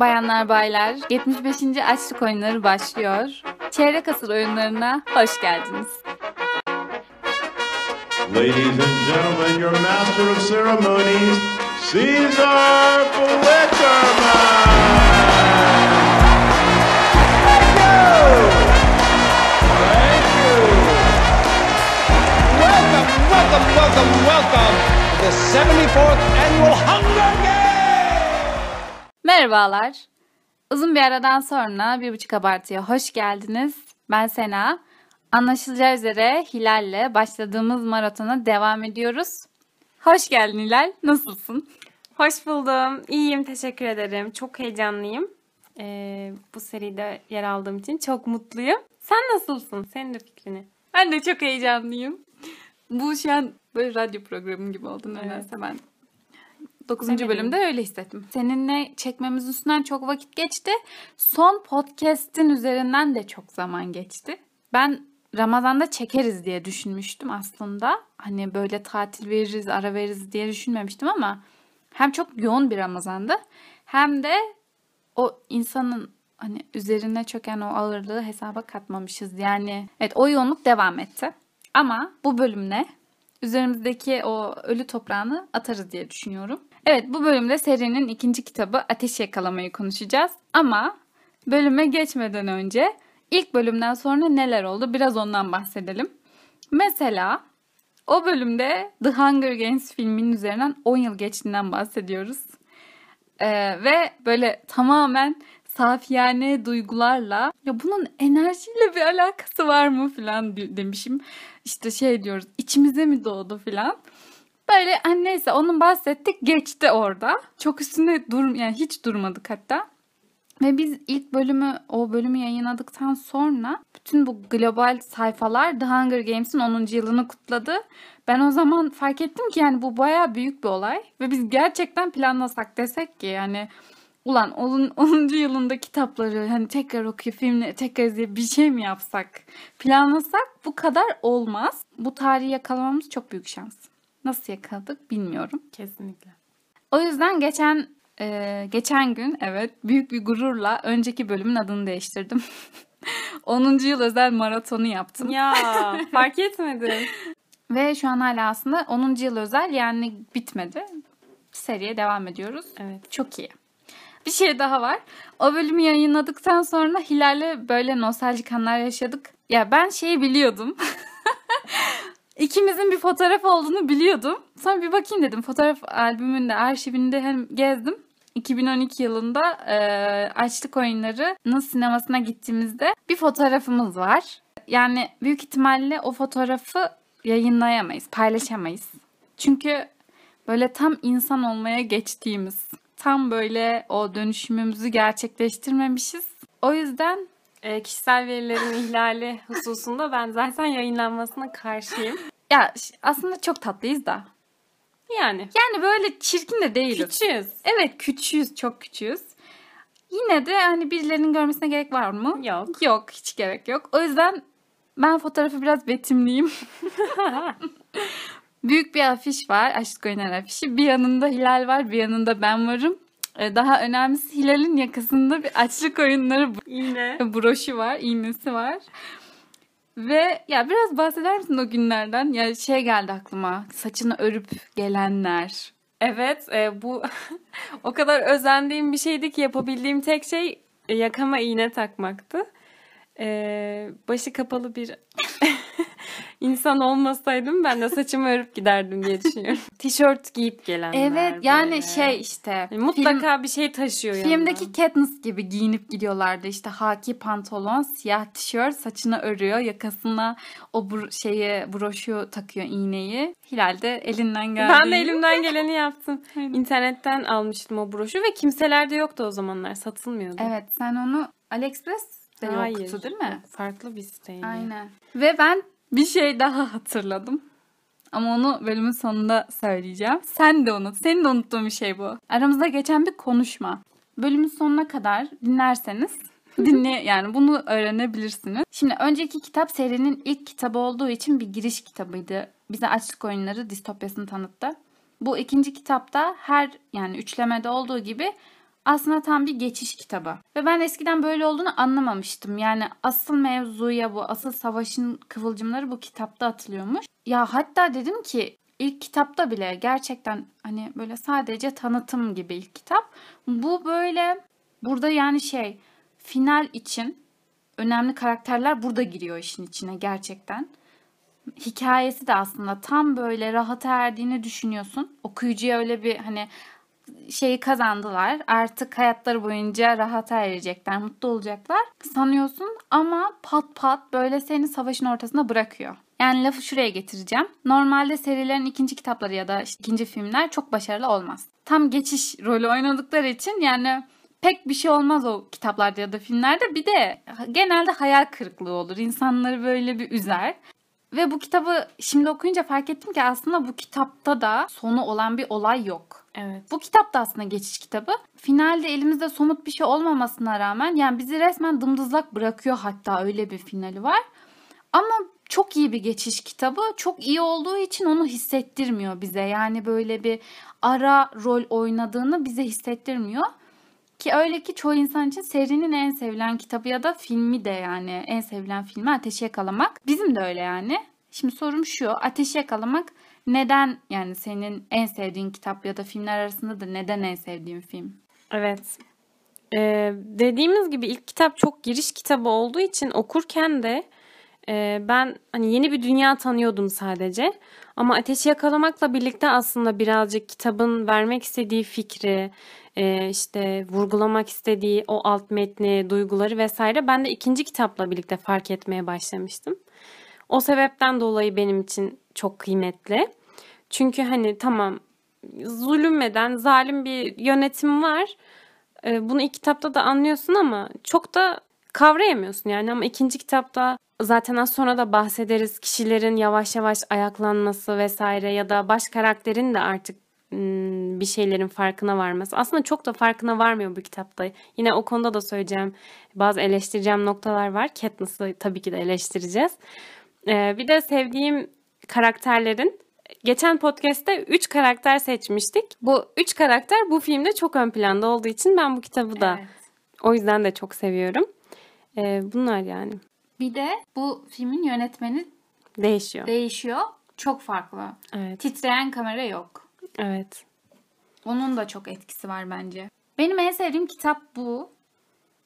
Bayanlar baylar 75. Açlık Oyunları başlıyor. Çeyrek asır oyunlarına hoş geldiniz. Ladies and gentlemen, your master of ceremonies, Caesar Flickerman! Welcome, welcome, welcome, welcome to the 74th Annual Hunger Games! Merhabalar. Uzun bir aradan sonra bir buçuk abartıya hoş geldiniz. Ben Sena. Anlaşılacağı üzere Hilal'le başladığımız maratona devam ediyoruz. Hoş geldin Hilal. Nasılsın? Hoş buldum. İyiyim, teşekkür ederim. Çok heyecanlıyım. Ee, bu seride yer aldığım için çok mutluyum. Sen nasılsın? Senin de fikrini. Ben de çok heyecanlıyım. Bu şu an böyle radyo programı gibi oldu nedense ben. 9. Demedim. bölümde öyle hissettim. Seninle çekmemiz üstünden çok vakit geçti. Son podcast'in üzerinden de çok zaman geçti. Ben Ramazan'da çekeriz diye düşünmüştüm aslında. Hani böyle tatil veririz, ara veririz diye düşünmemiştim ama hem çok yoğun bir Ramazan'dı hem de o insanın hani üzerine çöken o ağırlığı hesaba katmamışız. Yani evet o yoğunluk devam etti. Ama bu bölümle üzerimizdeki o ölü toprağını atarız diye düşünüyorum. Evet bu bölümde serinin ikinci kitabı Ateş Yakalamayı konuşacağız. Ama bölüme geçmeden önce ilk bölümden sonra neler oldu biraz ondan bahsedelim. Mesela o bölümde The Hunger Games filminin üzerinden 10 yıl geçtiğinden bahsediyoruz. Ee, ve böyle tamamen safiyane duygularla ya bunun enerjiyle bir alakası var mı falan di- demişim. İşte şey diyoruz içimize mi doğdu falan. Böyle hani neyse onun bahsettik geçti orada. Çok üstünde dur yani hiç durmadık hatta. Ve biz ilk bölümü o bölümü yayınladıktan sonra bütün bu global sayfalar The Hunger Games'in 10. yılını kutladı. Ben o zaman fark ettim ki yani bu baya büyük bir olay ve biz gerçekten planlasak desek ki yani ulan 10. 10. yılında kitapları hani tekrar okuyup filmleri tekrar izleyip bir şey mi yapsak planlasak bu kadar olmaz. Bu tarihi yakalamamız çok büyük şans. Nasıl yakaladık bilmiyorum. Kesinlikle. O yüzden geçen e, geçen gün evet büyük bir gururla önceki bölümün adını değiştirdim. 10. yıl özel maratonu yaptım. Ya fark etmedim. Ve şu an hala aslında 10. yıl özel yani bitmedi. Seriye devam ediyoruz. Evet. Çok iyi. Bir şey daha var. O bölümü yayınladıktan sonra Hilal'le böyle nostaljik anlar yaşadık. Ya ben şeyi biliyordum. İkimizin bir fotoğraf olduğunu biliyordum. Sonra bir bakayım dedim. Fotoğraf albümünde, arşivinde hem gezdim. 2012 yılında e, Açlık Oyunları'nın sinemasına gittiğimizde bir fotoğrafımız var. Yani büyük ihtimalle o fotoğrafı yayınlayamayız, paylaşamayız. Çünkü böyle tam insan olmaya geçtiğimiz, tam böyle o dönüşümümüzü gerçekleştirmemişiz. O yüzden Ee, kişisel verilerin ihlali hususunda ben zaten yayınlanmasına karşıyım. Ya aslında çok tatlıyız da. Yani Yani böyle çirkin de değiliz. küçüğüz. Evet küçüğüz, çok küçüğüz. Yine de hani birilerinin görmesine gerek var mı? Yok. Yok, hiç gerek yok. O yüzden ben fotoğrafı biraz betimleyeyim. Büyük bir afiş var, Aşk Oynar afişi. Bir yanında Hilal var, bir yanında ben varım. Ee, Daha önemlisi Hilal'in yakasında bir açlık oyunları Yine. broşu var, iğnesi var. Ve ya biraz bahseder misin o günlerden? Ya şey geldi aklıma. Saçını örüp gelenler. Evet e, bu o kadar özendiğim bir şeydi ki yapabildiğim tek şey e, yakama iğne takmaktı. E, başı kapalı bir insan olmasaydım ben de saçımı örüp giderdim diye düşünüyorum. Tişört giyip gelenler. Evet yani böyle. şey işte. E, mutlaka bir şey taşıyor Film, yanında. filmdeki Katniss gibi giyinip gidiyorlardı. İşte haki pantolon, siyah tişört, saçını örüyor. Yakasına o bro- şeyi broşu takıyor iğneyi. Hilal de elinden geldiği. Ben de elimden geleni yaptım. İnternetten almıştım o broşu ve kimselerde yoktu o zamanlar. Satılmıyordu. Evet sen onu AliExpress'te Hayır. yoktu değil mi? Farklı bir siteydi. Aynen. Ve ben bir şey daha hatırladım. Ama onu bölümün sonunda söyleyeceğim. Sen de unut. Senin de unuttuğun bir şey bu. Aramızda geçen bir konuşma. Bölümün sonuna kadar dinlerseniz dinle yani bunu öğrenebilirsiniz. Şimdi önceki kitap serinin ilk kitabı olduğu için bir giriş kitabıydı. Bize açlık oyunları distopyasını tanıttı. Bu ikinci kitapta her yani üçlemede olduğu gibi aslında tam bir geçiş kitabı. Ve ben eskiden böyle olduğunu anlamamıştım. Yani asıl mevzuya bu, asıl savaşın kıvılcımları bu kitapta atılıyormuş. Ya hatta dedim ki ilk kitapta bile gerçekten hani böyle sadece tanıtım gibi ilk kitap. Bu böyle burada yani şey final için önemli karakterler burada giriyor işin içine gerçekten. Hikayesi de aslında tam böyle rahata erdiğini düşünüyorsun. Okuyucuya öyle bir hani şeyi kazandılar. Artık hayatları boyunca rahata erecekler, mutlu olacaklar sanıyorsun ama pat pat böyle seni savaşın ortasına bırakıyor. Yani lafı şuraya getireceğim. Normalde serilerin ikinci kitapları ya da işte ikinci filmler çok başarılı olmaz. Tam geçiş rolü oynadıkları için yani pek bir şey olmaz o kitaplarda ya da filmlerde. Bir de genelde hayal kırıklığı olur. İnsanları böyle bir üzer. Ve bu kitabı şimdi okuyunca fark ettim ki aslında bu kitapta da sonu olan bir olay yok. Evet. Bu kitap da aslında geçiş kitabı. Finalde elimizde somut bir şey olmamasına rağmen yani bizi resmen dımdızlak bırakıyor hatta öyle bir finali var. Ama çok iyi bir geçiş kitabı. Çok iyi olduğu için onu hissettirmiyor bize. Yani böyle bir ara rol oynadığını bize hissettirmiyor. Ki öyle ki çoğu insan için serinin en sevilen kitabı ya da filmi de yani en sevilen filmi Ateşi Yakalamak. Bizim de öyle yani. Şimdi sorum şu. Ateşi Yakalamak neden yani senin en sevdiğin kitap ya da filmler arasında da neden en sevdiğin film? Evet. Ee, dediğimiz gibi ilk kitap çok giriş kitabı olduğu için okurken de e, ben hani yeni bir dünya tanıyordum sadece. Ama Ateşi Yakalamak'la birlikte aslında birazcık kitabın vermek istediği fikri, e, işte vurgulamak istediği o alt metni, duyguları vesaire ben de ikinci kitapla birlikte fark etmeye başlamıştım. O sebepten dolayı benim için çok kıymetli. Çünkü hani tamam zulümmeden zalim bir yönetim var. E, bunu ilk kitapta da anlıyorsun ama çok da kavrayamıyorsun yani ama ikinci kitapta zaten az sonra da bahsederiz kişilerin yavaş yavaş ayaklanması vesaire ya da baş karakterin de artık bir şeylerin farkına varması. Aslında çok da farkına varmıyor bu kitapta. Yine o konuda da söyleyeceğim bazı eleştireceğim noktalar var. Katniss'ı tabii ki de eleştireceğiz. Bir de sevdiğim karakterlerin geçen podcast'te 3 karakter seçmiştik. Bu 3 karakter bu filmde çok ön planda olduğu için ben bu kitabı da Evet. o yüzden de çok seviyorum. Bunlar yani Bir de bu filmin yönetmeni değişiyor. değişiyor. Çok farklı. Evet. Titreyen kamera yok. Evet. Onun da çok etkisi var bence. Benim en sevdiğim kitap bu.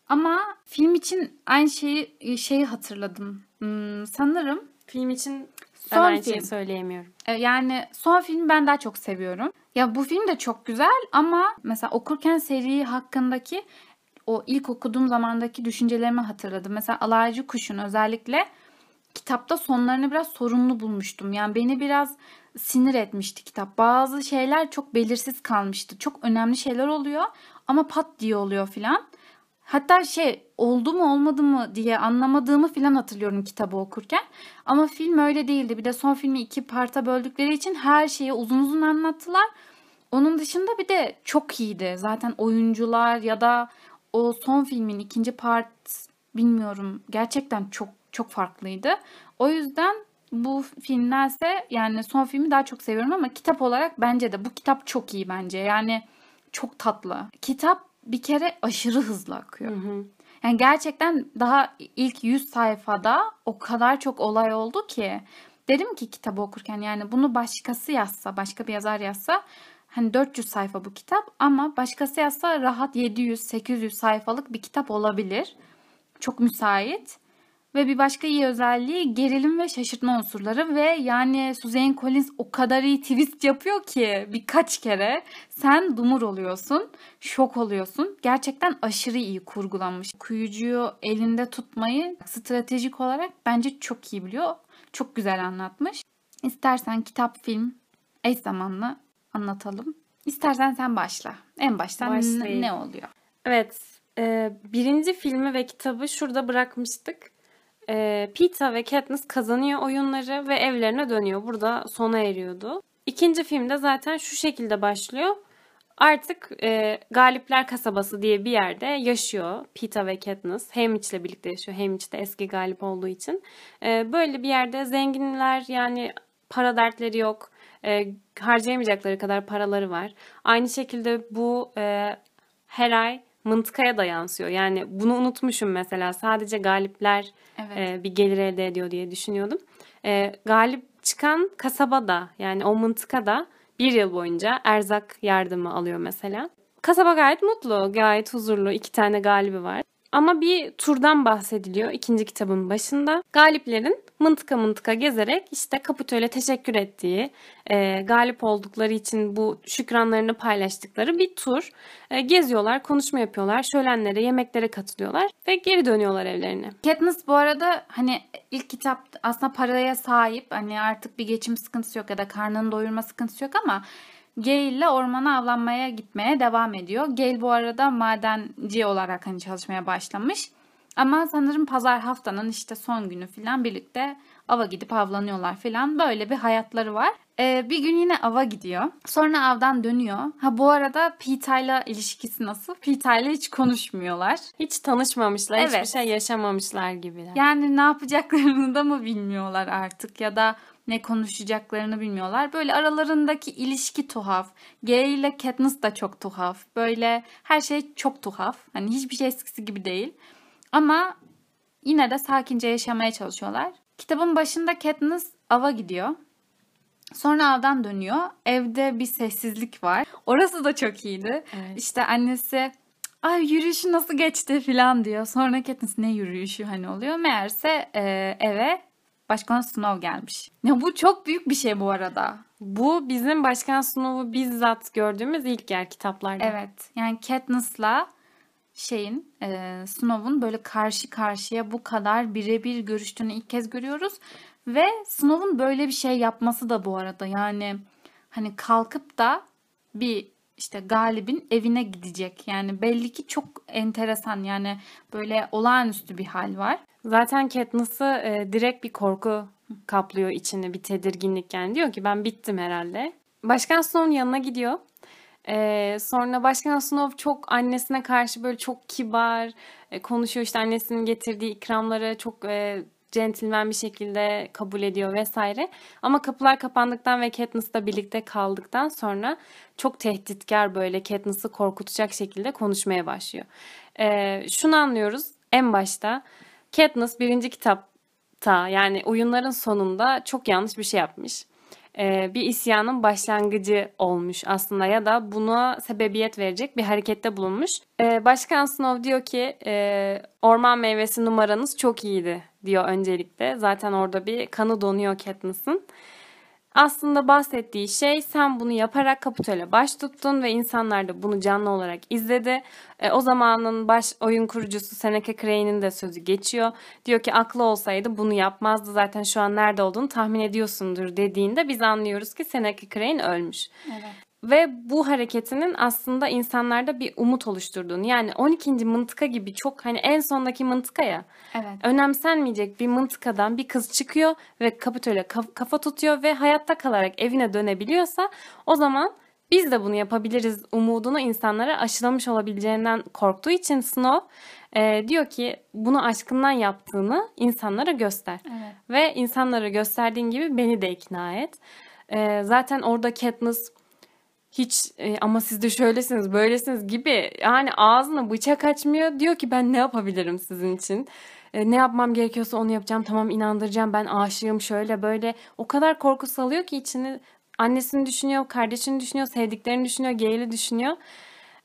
Ama film için aynı şeyi şeyi hatırladım. Hmm, sanırım Film için Son aynı film. şeyi söyleyemiyorum. e, yani son filmi ben daha çok seviyorum. Ya bu film de çok güzel ama mesela okurken seri hakkındaki o ilk okuduğum zamandaki düşüncelerimi hatırladım. Mesela Alaycı Kuş'un özellikle kitapta sonlarını biraz sorunlu bulmuştum. Yani beni biraz sinir etmişti kitap. Bazı şeyler çok belirsiz kalmıştı. Çok önemli şeyler oluyor ama pat diye oluyor filan. Hatta şey oldu mu olmadı mı diye anlamadığımı filan hatırlıyorum kitabı okurken. Ama film öyle değildi. Bir de son filmi iki parta böldükleri için her şeyi uzun uzun anlattılar. Onun dışında bir de çok iyiydi. Zaten oyuncular ya da o son filmin ikinci part bilmiyorum gerçekten çok çok farklıydı. O yüzden bu filmlerse yani son filmi daha çok seviyorum ama kitap olarak bence de bu kitap çok iyi bence. Yani çok tatlı. Kitap bir kere aşırı hızlı akıyor. Yani gerçekten daha ilk 100 sayfada o kadar çok olay oldu ki dedim ki kitabı okurken yani bunu başkası yazsa, başka bir yazar yazsa hani 400 sayfa bu kitap ama başkası yazsa rahat 700-800 sayfalık bir kitap olabilir. Çok müsait. Ve bir başka iyi özelliği gerilim ve şaşırtma unsurları ve yani Suzanne Collins o kadar iyi twist yapıyor ki birkaç kere sen dumur oluyorsun, şok oluyorsun. Gerçekten aşırı iyi kurgulanmış. Okuyucuyu elinde tutmayı stratejik olarak bence çok iyi biliyor. Çok güzel anlatmış. İstersen kitap, film eş zamanlı anlatalım. İstersen sen başla. En baştan ne, Başlayayım. ne oluyor? Evet. e, birinci filmi ve kitabı şurada bırakmıştık. E, Peeta ve Katniss kazanıyor oyunları ve evlerine dönüyor. Burada sona eriyordu. İkinci filmde zaten şu şekilde başlıyor. Artık e, Galipler Kasabası diye bir yerde yaşıyor Peeta ve Katniss. Haymitch'le birlikte yaşıyor. Haymitch de eski galip olduğu için. E, böyle bir yerde zenginler yani para dertleri yok. E, harcayamayacakları kadar paraları var. Aynı şekilde bu e, her ay mıntıkaya da yansıyor. Yani bunu unutmuşum mesela. Sadece galipler Evet. e, bir gelir elde ediyor diye düşünüyordum. E, galip çıkan kasabada yani o mıntıkada bir yıl boyunca erzak yardımı alıyor mesela. Kasaba gayet mutlu, gayet huzurlu. iki tane galibi var. Ama bir turdan bahsediliyor ikinci kitabın başında. Galiplerin mıntıka mıntıka gezerek işte Kaputöl'e teşekkür ettiği, e, galip oldukları için bu şükranlarını paylaştıkları bir tur. E, geziyorlar, konuşma yapıyorlar, şölenlere, yemeklere katılıyorlar ve geri dönüyorlar evlerine. Katniss bu arada hani ilk kitap aslında paraya sahip. Hani artık bir geçim sıkıntısı yok ya da karnını doyurma sıkıntısı yok ama Gale ile ormana avlanmaya gitmeye devam ediyor. Gale bu arada madenci olarak hani çalışmaya başlamış. Ama sanırım pazar haftanın işte son günü falan birlikte ava gidip avlanıyorlar falan. Böyle bir hayatları var. Ee, bir gün yine ava gidiyor. Sonra avdan dönüyor. Ha bu arada Pita ile ilişkisi nasıl? Pita ile hiç konuşmuyorlar. Hiç tanışmamışlar, hiçbir Evet. şey yaşamamışlar gibiler. Yani ne yapacaklarını da mı bilmiyorlar artık ya da ne konuşacaklarını bilmiyorlar. Böyle aralarındaki ilişki tuhaf. Gay ile Katniss da çok tuhaf. Böyle her şey çok tuhaf. Hani hiçbir şey eskisi gibi değil. Ama yine de sakince yaşamaya çalışıyorlar. Kitabın başında Katniss ava gidiyor. Sonra avdan dönüyor. Evde bir sessizlik var. Orası da çok iyiydi. Evet. İşte annesi ay yürüyüşü nasıl geçti falan diyor. Sonra Katniss ne yürüyüşü hani oluyor. Meğerse e, eve Başkan Snow gelmiş. Ya bu çok büyük bir şey bu arada. Bu bizim Başkan Snow'u bizzat gördüğümüz ilk yer kitaplarda. Evet. Yani Katniss'la şeyin e, Snow'un böyle karşı karşıya bu kadar birebir görüştüğünü ilk kez görüyoruz. Ve Snow'un böyle bir şey yapması da bu arada yani hani kalkıp da bir işte galibin evine gidecek. Yani belli ki çok enteresan yani böyle olağanüstü bir hal var. Zaten Katniss'ı e, direkt bir korku kaplıyor içini, bir tedirginlik yani. Diyor ki ben bittim herhalde. Başkan Snow'un yanına gidiyor. E, sonra Başkan Snow çok annesine karşı böyle çok kibar e, konuşuyor. İşte annesinin getirdiği ikramları çok e, centilmen bir şekilde kabul ediyor vesaire. Ama kapılar kapandıktan ve Katniss'la birlikte kaldıktan sonra çok tehditkar böyle Katniss'ı korkutacak şekilde konuşmaya başlıyor. E, şunu anlıyoruz en başta. Katniss birinci kitapta yani oyunların sonunda çok yanlış bir şey yapmış. Ee, bir isyanın başlangıcı olmuş aslında ya da buna sebebiyet verecek bir harekette bulunmuş. Ee, Başkan Snow diyor ki e, orman meyvesi numaranız çok iyiydi diyor öncelikle. Zaten orada bir kanı donuyor Katniss'ın. Aslında bahsettiği şey sen bunu yaparak Kapitol'e baş tuttun ve insanlar da bunu canlı olarak izledi. E, o zamanın baş oyun kurucusu Seneca Crane'in de sözü geçiyor. Diyor ki aklı olsaydı bunu yapmazdı zaten şu an nerede olduğunu tahmin ediyorsundur dediğinde biz anlıyoruz ki Seneca Crane ölmüş. Evet. Ve bu hareketinin aslında insanlarda bir umut oluşturduğunu yani 12. mıntıka gibi çok hani en sondaki mıntıka ya Evet. önemsenmeyecek bir mıntıkadan bir kız çıkıyor ve Kapitol'e kaf- kafa tutuyor ve hayatta kalarak evine dönebiliyorsa o zaman biz de bunu yapabiliriz umudunu insanlara aşılamış olabileceğinden korktuğu için Snow e, diyor ki bunu aşkından yaptığını insanlara göster. Evet. Ve insanlara gösterdiğin gibi beni de ikna et. E, zaten orada Katniss hiç e, ama siz de şöylesiniz böylesiniz gibi yani ağzına bıçak açmıyor. Diyor ki ben ne yapabilirim sizin için? E, ne yapmam gerekiyorsa onu yapacağım. Tamam inandıracağım ben aşığım şöyle böyle. O kadar korku salıyor ki içini annesini düşünüyor, kardeşini düşünüyor, sevdiklerini düşünüyor, Gale'i düşünüyor.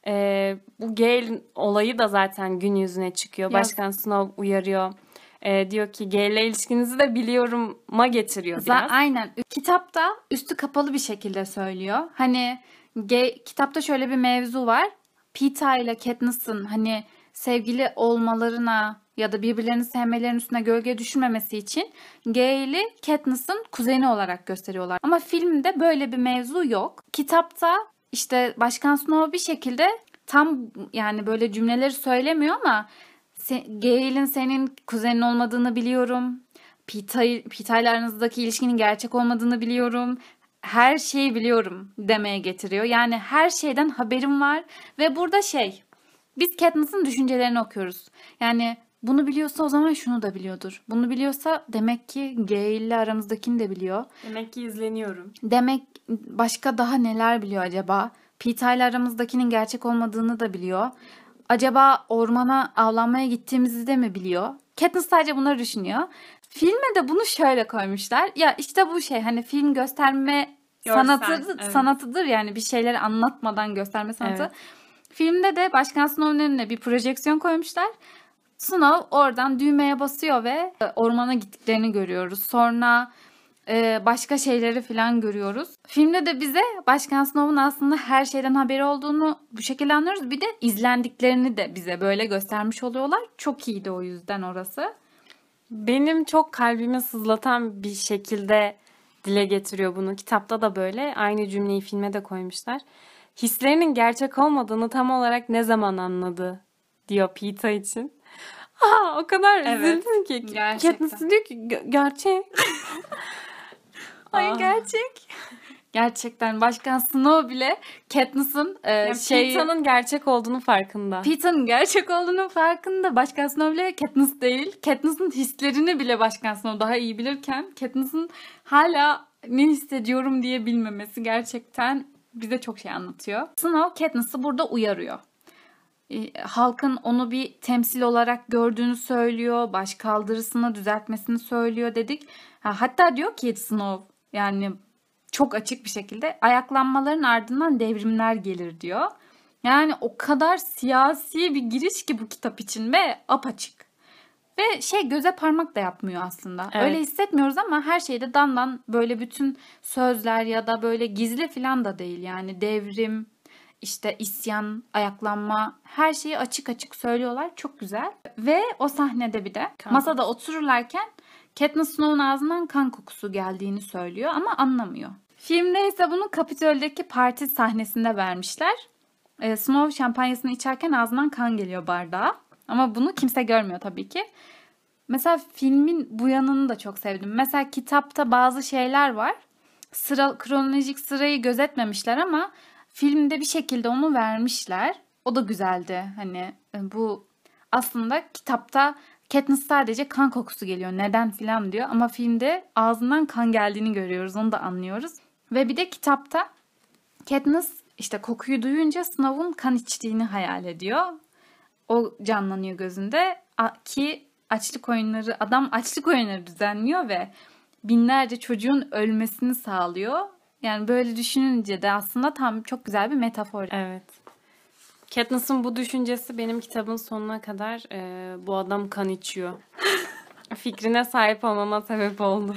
E, bu Gale olayı da zaten gün yüzüne çıkıyor. Başkan Snow uyarıyor. E, diyor ki Gale'le ilişkinizi de biliyorum'a getiriyor biraz. aynen. Kitapta üstü kapalı bir şekilde söylüyor. Hani ge- kitapta şöyle bir mevzu var. Pita ile Katniss'ın hani sevgili olmalarına ya da birbirlerini sevmelerinin üstüne gölge düşürmemesi için Gale'i Katniss'ın kuzeni olarak gösteriyorlar. Ama filmde böyle bir mevzu yok. Kitapta işte Başkan Snow bir şekilde tam yani böyle cümleleri söylemiyor ama se- Gale'in senin kuzenin olmadığını biliyorum. Pita, Pita ile aranızdaki ilişkinin gerçek olmadığını biliyorum. Her şeyi biliyorum demeye getiriyor. Yani her şeyden haberim var. Ve burada şey, biz Katniss'ın düşüncelerini okuyoruz. Yani bunu biliyorsa o zaman şunu da biliyordur. Bunu biliyorsa demek ki Gale ile aramızdakini de biliyor. Demek ki izleniyorum. Demek başka daha neler biliyor acaba ile aramızdakinin gerçek olmadığını da biliyor. Acaba ormana avlanmaya gittiğimizi de mi biliyor? Katniss sadece bunları düşünüyor. Filme de bunu şöyle koymuşlar. Ya işte bu şey hani film gösterme Görsel, sanatıdır, evet. sanatıdır yani bir şeyleri anlatmadan gösterme sanatı. Evet. Filmde de Başkan Snow'un önüne bir projeksiyon koymuşlar. Snow oradan düğmeye basıyor ve e, ormana gittiklerini görüyoruz. Sonra e, başka şeyleri falan görüyoruz. Filmde de bize Başkan Snow'un aslında her şeyden haberi olduğunu bu şekilde anlıyoruz. Bir de izlendiklerini de bize böyle göstermiş oluyorlar. Çok iyiydi o yüzden orası. Benim çok kalbimi sızlatan bir şekilde dile getiriyor bunu. Kitapta da böyle. Aynı cümleyi filme de koymuşlar. Hislerinin gerçek olmadığını tam olarak ne zaman anladı diyor Peeta için. Aa, o kadar Evet, üzüldüm ki. gerçekten. Katniss diyor ki "Ge- gerçek. Ay Aa. gerçek. Gerçekten Başkan Snow bile Katniss'ın e, Yani şey... Peeta'nın gerçek olduğunu farkında. Peeta'nın gerçek olduğunun farkında Başkan Snow bile Katniss değil. Katniss'ın hislerini bile Başkan Snow daha iyi bilirken Katniss'ın hala ne hissediyorum diye bilmemesi gerçekten bize çok şey anlatıyor. Snow Katniss'ı burada uyarıyor. E, halkın onu bir temsil olarak gördüğünü söylüyor. Baş kaldırısını düzeltmesini söylüyor dedik. Ha, hatta diyor ki Snow yani çok açık bir şekilde ayaklanmaların ardından devrimler gelir diyor. Yani o kadar siyasi bir giriş ki bu kitap için ve apaçık. Ve şey göze parmak da yapmıyor aslında. Evet. Öyle hissetmiyoruz ama her şeyde dandan böyle bütün sözler ya da böyle gizli falan da değil. Yani devrim, işte isyan, ayaklanma her şeyi açık açık söylüyorlar. Çok güzel. Ve o sahnede bir de masada otururlarken Katniss Snow'un ağzından kan kokusu geldiğini söylüyor ama anlamıyor. Filmde ise bunu Kapitol'deki parti sahnesinde vermişler. Ee, Snow şampanyasını içerken ağzından kan geliyor bardağa. Ama bunu kimse görmüyor tabii ki. Mesela filmin bu yanını da çok sevdim. Mesela kitapta bazı şeyler var. Sıra, kronolojik sırayı gözetmemişler ama filmde bir şekilde onu vermişler. O da güzeldi. Hani e, bu aslında kitapta Katniss sadece kan kokusu geliyor. Neden filan diyor. Ama filmde ağzından kan geldiğini görüyoruz. Onu da anlıyoruz. Ve bir de kitapta Katniss işte kokuyu duyunca Snow'un kan içtiğini hayal ediyor. O canlanıyor gözünde. Ki açlık oyunları, adam açlık oyunları düzenliyor ve binlerce çocuğun ölmesini sağlıyor. Yani böyle düşününce de aslında tam çok güzel bir metafor. Evet. Katniss'ın bu düşüncesi benim kitabın sonuna kadar e, bu adam kan içiyor. Fikrine sahip olmama sebep oldu.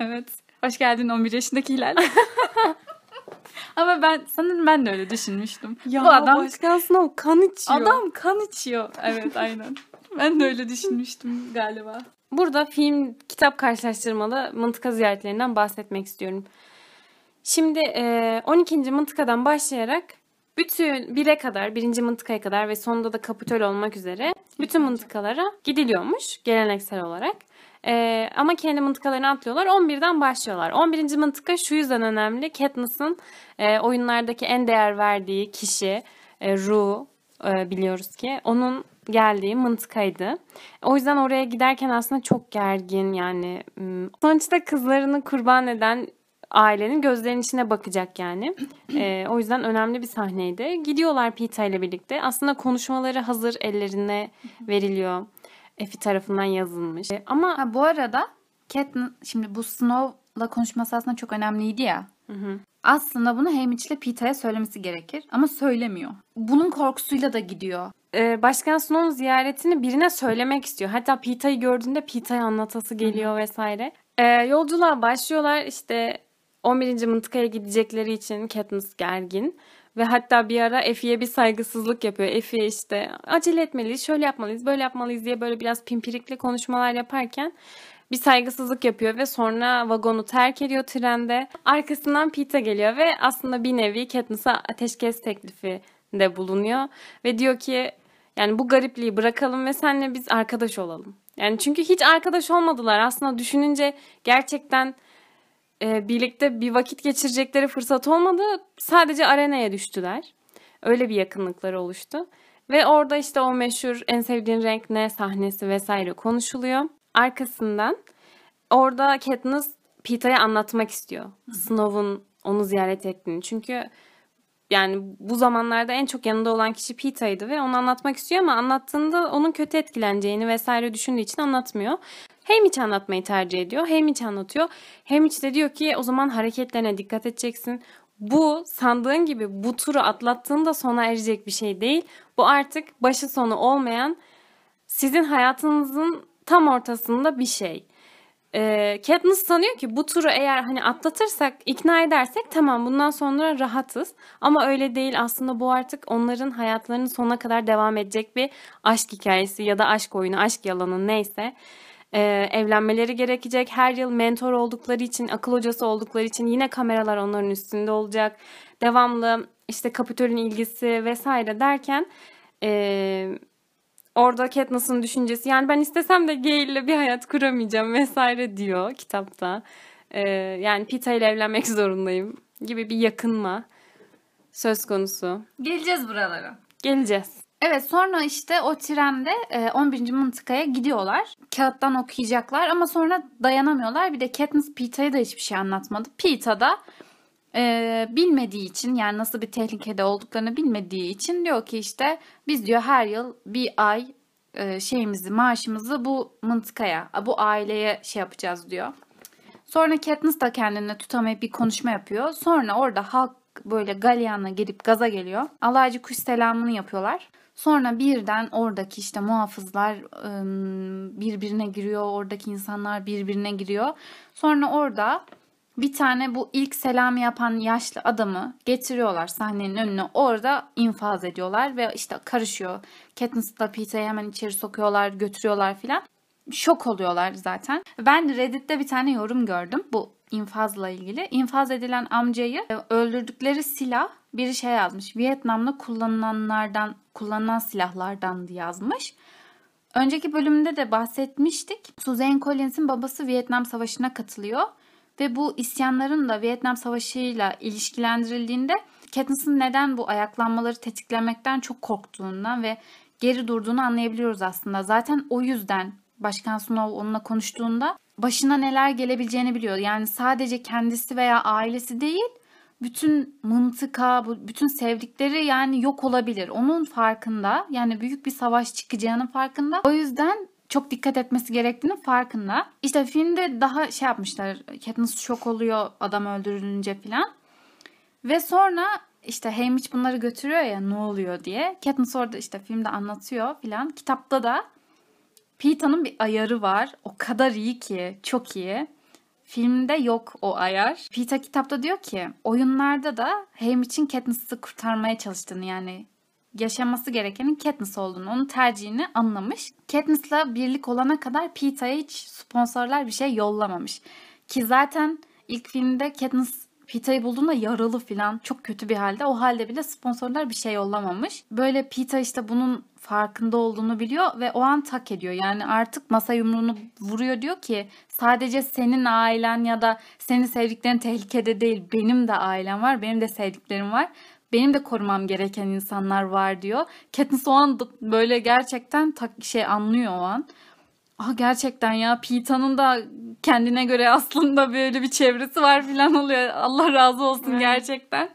Evet. Hoş geldin 11 yaşındaki Hilal. Ama ben sanırım ben de öyle düşünmüştüm. Ya Bu adam Başkan Snow kan içiyor. adam kan içiyor. Evet aynen. ben de öyle düşünmüştüm galiba. Burada film kitap karşılaştırmalı mıntıka ziyaretlerinden bahsetmek istiyorum. Şimdi e, 12. mıntıkadan başlayarak bütün bire kadar, birinci mıntıkaya kadar ve sonunda da Kapitol olmak üzere bütün mıntıkalara gidiliyormuş geleneksel olarak. E, ama kendi mıntıkalarını atlıyorlar. 11'den başlıyorlar. 11. mıntıka şu yüzden önemli. Katniss'ın e, oyunlardaki en değer verdiği kişi e, Rue e, biliyoruz ki onun geldiği mıntıkaydı. O yüzden oraya giderken aslında çok gergin yani. Sonuçta kızlarını kurban eden ailenin gözlerinin içine bakacak yani. E, o yüzden önemli bir sahneydi. Gidiyorlar Peeta ile birlikte. Aslında konuşmaları hazır ellerine veriliyor. Efi tarafından yazılmış. E, ama Ha bu arada Katniss şimdi bu Snow'la konuşması aslında çok önemliydi ya. Aslında bunu Haymitch ile Peeta'ya söylemesi gerekir ama söylemiyor. Bunun korkusuyla da gidiyor. e, Başkan Snow'un ziyaretini birine söylemek istiyor. Hatta Peeta'yı gördüğünde Peeta'ya anlatası geliyor vesaire. E, yolculuğa başlıyorlar işte 11. mıntıkaya gidecekleri için Katniss gergin. Ve hatta bir ara Effie'ye bir saygısızlık yapıyor. Effie işte acele etmeliyiz, şöyle yapmalıyız, böyle yapmalıyız diye böyle biraz pimpirikli konuşmalar yaparken bir saygısızlık yapıyor ve sonra vagonu terk ediyor trende. Arkasından Peeta geliyor ve aslında bir nevi Katniss'a ateşkes teklifi de bulunuyor. Ve diyor ki yani bu garipliği bırakalım ve seninle biz arkadaş olalım. Yani çünkü hiç arkadaş olmadılar. Aslında düşününce gerçekten e, birlikte bir vakit geçirecekleri fırsat olmadı. Sadece arenaya düştüler. Öyle bir yakınlıkları oluştu. Ve orada işte o meşhur en sevdiğin renk ne sahnesi vesaire konuşuluyor. Arkasından orada Katniss Peeta'ya anlatmak istiyor. Snow'un onu ziyaret ettiğini. Çünkü yani bu zamanlarda en çok yanında olan kişi Pita'ydı ve onu anlatmak istiyor ama anlattığında onun kötü etkileneceğini vesaire düşündüğü için anlatmıyor. Hamiç anlatmayı tercih ediyor. Hamiç anlatıyor. Hamiç de diyor ki o zaman hareketlerine dikkat edeceksin. Bu sandığın gibi bu turu atlattığında sona erecek bir şey değil. Bu artık başı sonu olmayan sizin hayatınızın tam ortasında bir şey. Ee, Katniss sanıyor ki bu turu eğer hani atlatırsak, ikna edersek tamam bundan sonra rahatız. Ama öyle değil aslında bu artık onların hayatlarının sonuna kadar devam edecek bir aşk hikayesi ya da aşk oyunu, aşk yalanı neyse. Ee, evlenmeleri gerekecek. Her yıl mentor oldukları için, akıl hocası oldukları için yine kameralar onların üstünde olacak. Devamlı işte Kapitol'ün ilgisi vesaire derken... Ee, orada Katniss'ın düşüncesi yani ben istesem de gay ile bir hayat kuramayacağım vesaire diyor kitapta. Ee, yani Pita ile evlenmek zorundayım gibi bir yakınma söz konusu. Geleceğiz buralara. Geleceğiz. Evet sonra işte o trende e, 11. mıntıkaya gidiyorlar. Kağıttan okuyacaklar ama sonra dayanamıyorlar. Bir de Katniss Pita'ya da hiçbir şey anlatmadı. Pita da e, bilmediği için yani nasıl bir tehlikede olduklarını bilmediği için diyor ki işte biz diyor her yıl bir ay e, şeyimizi maaşımızı bu mıntıkaya bu aileye şey yapacağız diyor. Sonra Katniss da kendini tutamayıp bir konuşma yapıyor. Sonra orada halk böyle galyana gelip gaza geliyor. Alaycı kuş selamını yapıyorlar. Sonra birden oradaki işte muhafızlar birbirine giriyor. Oradaki insanlar birbirine giriyor. Sonra orada bir tane bu ilk selamı yapan yaşlı adamı getiriyorlar sahnenin önüne. Orada infaz ediyorlar ve işte karışıyor. Katniss'la Pete'yi hemen içeri sokuyorlar, götürüyorlar filan. Şok oluyorlar zaten. Ben Reddit'te bir tane yorum gördüm bu infazla ilgili. İnfaz edilen amcayı e, öldürdükleri silah biri şey yazmış. Vietnam'da kullanılanlardan, kullanılan silahlardan yazmış. Önceki bölümde de bahsetmiştik. Suzanne Collins'in babası Vietnam Savaşı'na katılıyor. Ve bu isyanların da Vietnam Savaşı'yla ilişkilendirildiğinde Katniss'ın neden bu ayaklanmaları tetiklemekten çok korktuğundan ve geri durduğunu anlayabiliyoruz aslında. Zaten o yüzden Başkan Snow onunla konuştuğunda başına neler gelebileceğini biliyor. Yani sadece kendisi veya ailesi değil, bütün mıntıka, bütün sevdikleri yani yok olabilir. Onun farkında. Yani büyük bir savaş çıkacağının farkında. O yüzden çok dikkat etmesi gerektiğinin farkında. İşte filmde daha şey yapmışlar. Katniss şok oluyor adam öldürülünce falan. Ve sonra işte Haymitch bunları götürüyor ya ne oluyor diye. Katniss orada işte filmde anlatıyor filan. Kitapta da Pita'nın bir ayarı var. O kadar iyi ki. Çok iyi. Filmde yok o ayar. Pita kitapta diyor ki oyunlarda da Haymitch'in Katniss'ı kurtarmaya çalıştığını yani yaşaması gerekenin Katniss olduğunu, onun tercihini anlamış. Katniss'la birlik olana kadar Pita'ya hiç sponsorlar bir şey yollamamış. Ki zaten ilk filmde Katniss Pita'yı bulduğunda yaralı falan çok kötü bir halde. O halde bile sponsorlar bir şey yollamamış. Böyle Pita işte bunun farkında olduğunu biliyor ve o an tak ediyor. Yani artık masa yumruğunu vuruyor diyor ki sadece senin ailen ya da senin sevdiklerin tehlikede değil. Benim de ailem var, benim de sevdiklerim var. Benim de korumam gereken insanlar var diyor. Katniss o an böyle gerçekten tak şey anlıyor o an. Ah gerçekten ya Pita'nın da kendine göre aslında böyle bir çevresi var falan oluyor. Allah razı olsun gerçekten.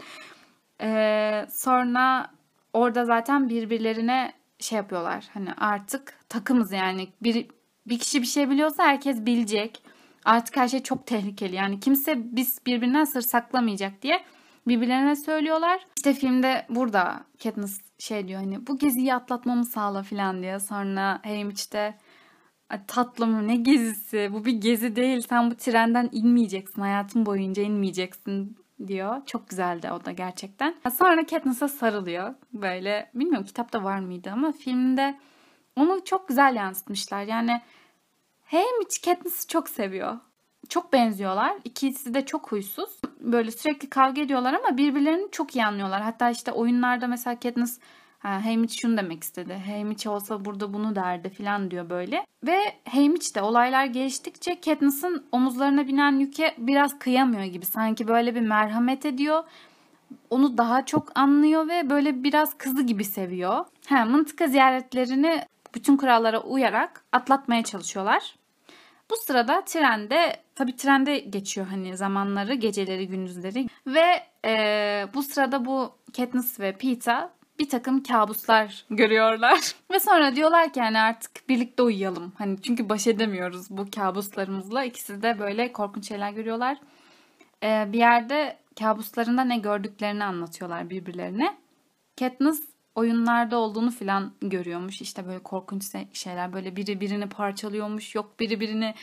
Ee, sonra orada zaten birbirlerine şey yapıyorlar. Hani artık takımız yani bir bir kişi bir şey biliyorsa herkes bilecek. Artık her şey çok tehlikeli. Yani kimse biz birbirinden sır saklamayacak diye birbirlerine söylüyorlar. İşte filmde burada Katniss şey diyor hani bu geziyi atlatmamı sağla falan diyor. Sonra Haymitch "Ay tatlım ne gezisi bu bir gezi değil sen bu trenden inmeyeceksin hayatın boyunca inmeyeceksin diyor. Çok güzeldi o da gerçekten. Sonra Katniss'a sarılıyor böyle bilmiyorum kitapta var mıydı ama filmde onu çok güzel yansıtmışlar. Yani Haymitch Katniss'i çok seviyor. Çok benziyorlar. İkisi de çok huysuz. Böyle sürekli kavga ediyorlar ama birbirlerini çok iyi anlıyorlar. Hatta işte oyunlarda mesela Katniss ha, Haymitch şunu demek istedi. Haymitch olsa burada bunu derdi falan diyor böyle. Ve Haymitch de olaylar geliştikçe Katniss'ın omuzlarına binen yüke biraz kıyamıyor gibi. Sanki böyle bir merhamet ediyor. Onu daha çok anlıyor ve böyle biraz kızı gibi seviyor. Ha, mıntıka ziyaretlerini bütün kurallara uyarak atlatmaya çalışıyorlar. Bu sırada trende tabii trende geçiyor hani zamanları, geceleri, gündüzleri ve e, bu sırada bu Katniss ve Peeta bir takım kabuslar görüyorlar. ve sonra diyorlar ki yani artık birlikte uyuyalım. Hani çünkü baş edemiyoruz bu kabuslarımızla. İkisi de böyle korkunç şeyler görüyorlar. Ee, bir yerde kabuslarında ne gördüklerini anlatıyorlar birbirlerine. Katniss oyunlarda olduğunu filan görüyormuş. İşte böyle korkunç şeyler böyle biri birini parçalıyormuş. Yok biri birini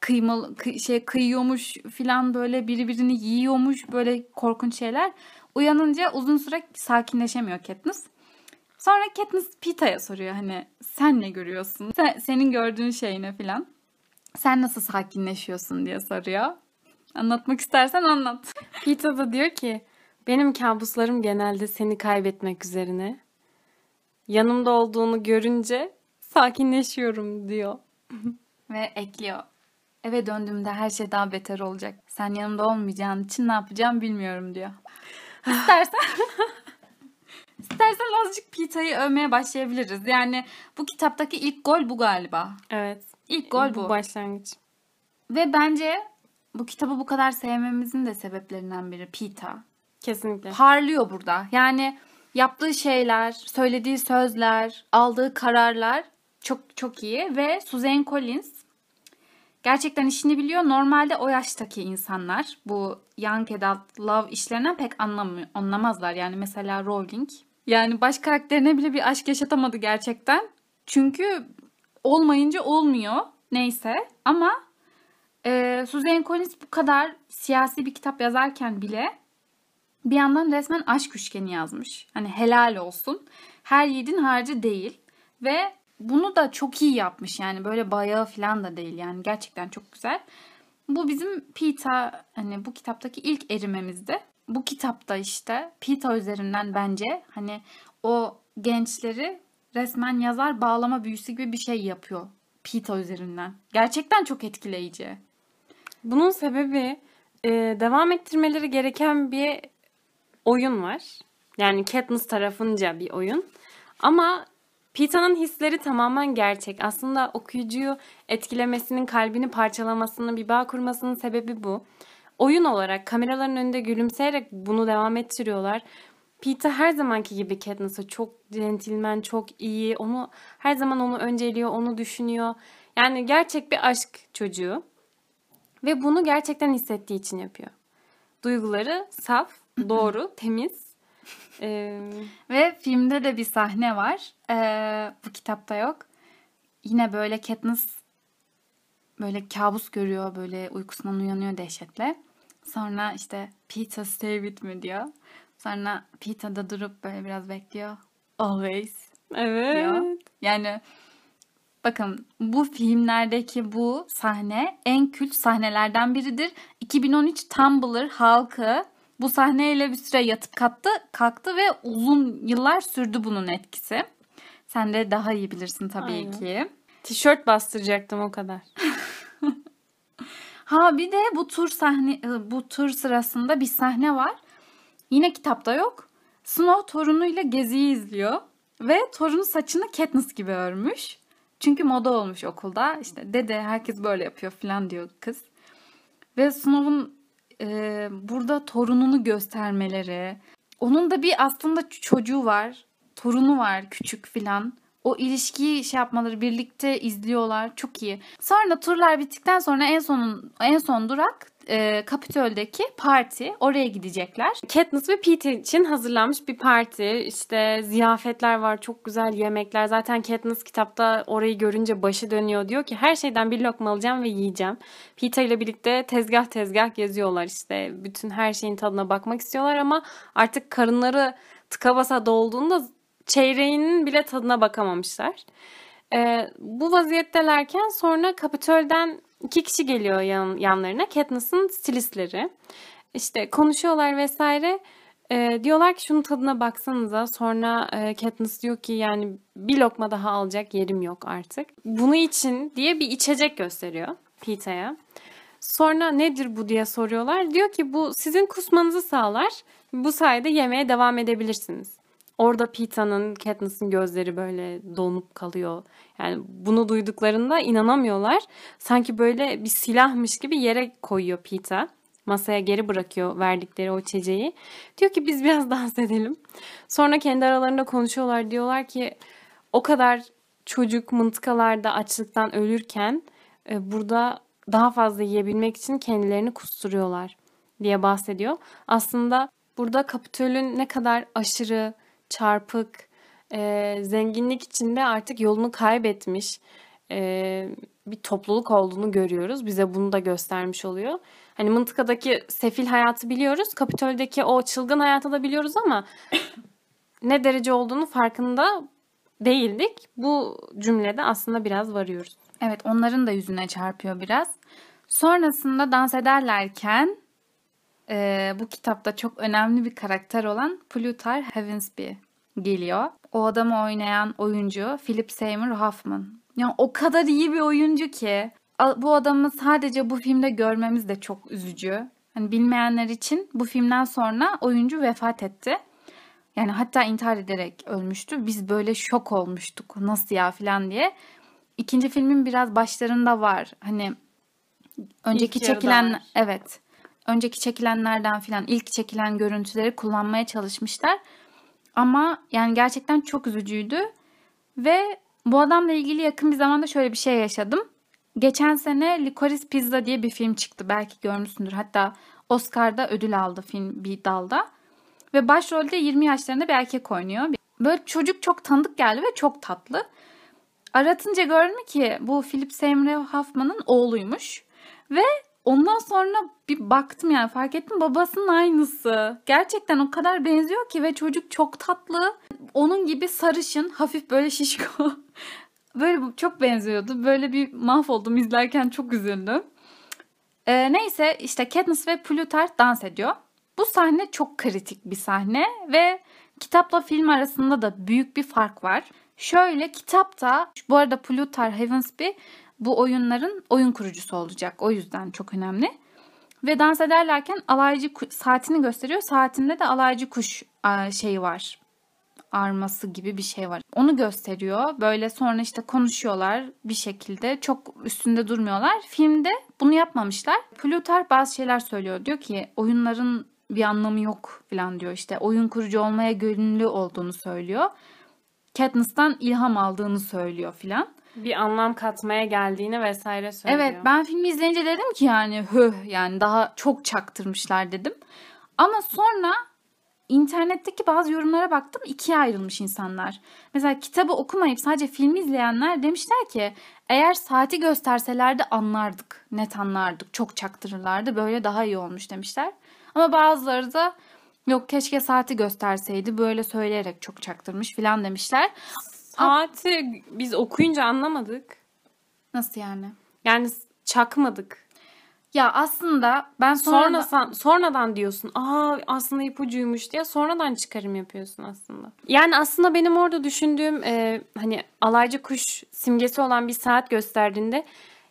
kıymalı kıy, şey kıyıyormuş filan böyle biri birini yiyormuş böyle korkunç şeyler. Uyanınca uzun süre sakinleşemiyor Katniss. Sonra Katniss Pita'ya soruyor hani sen ne görüyorsun? Sen, senin gördüğün şey ne filan. Sen nasıl sakinleşiyorsun diye soruyor. Anlatmak istersen anlat. Pita da diyor ki benim kabuslarım genelde seni kaybetmek üzerine. Yanımda olduğunu görünce sakinleşiyorum diyor. Ve ekliyor. Eve döndüğümde her şey daha beter olacak. Sen yanımda olmayacağın için ne yapacağım bilmiyorum diyor. İstersen İstersen azıcık Pita'yı övmeye başlayabiliriz. Yani bu kitaptaki ilk gol bu galiba. Evet. İlk gol bu. Bu başlangıç. Ve bence bu kitabı bu kadar sevmemizin de sebeplerinden biri Pita. Kesinlikle. Parlıyor burada. Yani yaptığı şeyler, söylediği sözler, aldığı kararlar çok çok iyi ve Suzanne Collins gerçekten işini biliyor. Normalde o yaştaki insanlar bu young adult love işlerinden pek anlamıyor, anlamazlar. Yani mesela Rowling. Yani baş karakterine bile bir aşk yaşatamadı gerçekten. Çünkü olmayınca olmuyor. Neyse ama e, Suzanne Collins bu kadar siyasi bir kitap yazarken bile bir yandan resmen aşk üçgeni yazmış. Hani helal olsun. Her yiğidin harcı değil. Ve bunu da çok iyi yapmış yani böyle bayağı falan da değil yani gerçekten çok güzel. Bu bizim Pita hani bu kitaptaki ilk erimemizdi. Bu kitapta işte Pita üzerinden bence hani o gençleri resmen yazar bağlama büyüsü gibi bir şey yapıyor Pita üzerinden. Gerçekten çok etkileyici. Bunun sebebi e, devam ettirmeleri gereken bir oyun var. Yani Katniss tarafınca bir oyun. Ama Pita'nın hisleri tamamen gerçek. Aslında okuyucuyu etkilemesinin, kalbini parçalamasının, bir bağ kurmasının sebebi bu. Oyun olarak kameraların önünde gülümseyerek bunu devam ettiriyorlar. Peter her zamanki gibi Katniss'a çok centilmen, çok iyi. Onu her zaman onu önceliyor, onu düşünüyor. Yani gerçek bir aşk çocuğu. Ve bunu gerçekten hissettiği için yapıyor. Duyguları saf, doğru, temiz. Ee, Ve filmde de bir sahne var. Ee, bu kitapta yok. Yine böyle Katniss böyle kabus görüyor. Böyle uykusundan uyanıyor dehşetle. Sonra işte Peter stay with me diyor. Sonra Peter da durup böyle biraz bekliyor. Always evet. diyor. Yani bakın bu filmlerdeki bu sahne en kült sahnelerden biridir. 2013 Tumblr halkı bu sahneyle bir süre yatıp kalktı, kalktı ve uzun yıllar sürdü bunun etkisi. Sen de daha iyi bilirsin tabii Aynen. ki. Tişört bastıracaktım o kadar. Ha bir de bu tur sahne bu tur sırasında bir sahne var. Yine kitapta yok. Snow torunuyla geziyi izliyor ve torunu saçını Katniss gibi örmüş. Çünkü moda olmuş okulda. İşte dede herkes böyle yapıyor falan diyor kız. Ve Snow'un e, burada torununu göstermeleri. Onun da bir aslında çocuğu var. Torunu var küçük filan. O ilişkiyi şey yapmaları birlikte izliyorlar. Çok iyi. Sonra turlar bittikten sonra en sonun en son durak e, Kapitol'deki parti. Oraya gidecekler. Katniss ve Peter için hazırlanmış bir parti. İşte ziyafetler var, çok güzel yemekler. Zaten Katniss kitapta orayı görünce başı dönüyor. Diyor ki her şeyden bir lokma alacağım ve yiyeceğim. Peter ile birlikte tezgah tezgah geziyorlar işte. Bütün her şeyin tadına bakmak istiyorlar ama artık karınları tıka basa dolduğunda çeyreğinin bile tadına bakamamışlar. Ee, bu vaziyettelerken sonra Kapitol'den iki kişi geliyor yan, yanlarına. Katniss'ın stilistleri. İşte konuşuyorlar vesaire. Ee, diyorlar ki şunun tadına baksanıza. Sonra e, Katniss diyor ki yani bir lokma daha alacak yerim yok artık. Bunu için diye bir içecek gösteriyor Peter'ya. Sonra nedir bu diye soruyorlar. Diyor ki bu sizin kusmanızı sağlar. Bu sayede yemeye devam edebilirsiniz. Orada Pita'nın, Katniss'in gözleri böyle donup kalıyor. Yani bunu duyduklarında inanamıyorlar. Sanki böyle bir silahmış gibi yere koyuyor Pita masaya geri bırakıyor verdikleri o içeceği. Diyor ki biz biraz dans edelim. Sonra kendi aralarında konuşuyorlar. Diyorlar ki o kadar çocuk mıntıkalarda açlıktan ölürken e, burada daha fazla yiyebilmek için kendilerini kusturuyorlar diye bahsediyor. Aslında burada Kapitol'ün ne kadar aşırı, çarpık, e, zenginlik içinde artık yolunu kaybetmiş e, bir topluluk olduğunu görüyoruz. Bize bunu da göstermiş oluyor. Hani mıntıkadaki sefil hayatı biliyoruz. Kapitol'deki o çılgın hayatı da biliyoruz ama ne derece olduğunu farkında değildik. Bu cümlede aslında biraz varıyoruz. Evet onların da yüzüne çarpıyor biraz. Sonrasında dans ederlerken e, bu kitapta çok önemli bir karakter olan Plutar Heavensby geliyor. O adamı oynayan oyuncu Philip Seymour Hoffman. Yani o kadar iyi bir oyuncu ki bu adamı sadece bu filmde görmemiz de çok üzücü. Hani bilmeyenler için bu filmden sonra oyuncu vefat etti. Yani hatta intihar ederek ölmüştü. Biz böyle şok olmuştuk. Nasıl ya falan diye. İkinci filmin biraz başlarında var. Hani önceki İlk çekilen var. evet. Önceki çekilenlerden filan ilk çekilen görüntüleri kullanmaya çalışmışlar. Ama yani gerçekten çok üzücüydü. Ve bu adamla ilgili yakın bir zamanda şöyle bir şey yaşadım. Geçen sene Licorice Pizza diye bir film çıktı. Belki görmüşsündür. Hatta Oscar'da ödül aldı film bir dalda. Ve başrolde 20 yaşlarında bir erkek oynuyor. Böyle çocuk çok tanıdık geldi ve çok tatlı. Aratınca gördüm ki bu Philip Seymour Hoffman'ın oğluymuş. Ve ondan sonra bir baktım yani fark ettim babasının aynısı. Gerçekten o kadar benziyor ki ve çocuk çok tatlı. Onun gibi sarışın, hafif böyle şişko. Böyle çok benziyordu. Böyle bir mahvoldum izlerken çok üzüldüm. Ee, neyse işte Katniss ve Plutarch dans ediyor. Bu sahne çok kritik bir sahne ve kitapla film arasında da büyük bir fark var. Şöyle kitapta bu arada Plutarch Heavensby bu oyunların oyun kurucusu olacak. O yüzden çok önemli. Ve dans ederlerken alaycı saatini gösteriyor. Saatinde de alaycı kuş şeyi var. Arması gibi bir şey var. Onu gösteriyor. Böyle sonra işte konuşuyorlar bir şekilde. Çok üstünde durmuyorlar. Filmde bunu yapmamışlar. Plutarch bazı şeyler söylüyor. Diyor ki oyunların bir anlamı yok falan diyor. İşte oyun kurucu olmaya gönüllü olduğunu söylüyor. Katniss'tan ilham aldığını söylüyor filan. Bir anlam katmaya geldiğini vesaire söylüyor. Evet ben filmi izleyince dedim ki yani höh yani daha çok çaktırmışlar dedim. Ama sonra internetteki bazı yorumlara baktım ikiye ayrılmış insanlar. Mesela kitabı okumayıp sadece filmi izleyenler demişler ki eğer saati gösterselerdi anlardık. Net anlardık. Çok çaktırırlardı. Böyle daha iyi olmuş demişler. Ama bazıları da yok keşke saati gösterseydi böyle söyleyerek çok çaktırmış filan demişler. Saati biz okuyunca anlamadık. Nasıl yani? Yani çakmadık. Ya aslında ben sonra Sonra sonradan diyorsun. Aa aslında ipucuymuş diye sonradan çıkarım yapıyorsun aslında. Yani aslında benim orada düşündüğüm e, hani alaycı kuş simgesi olan bir saat gösterdiğinde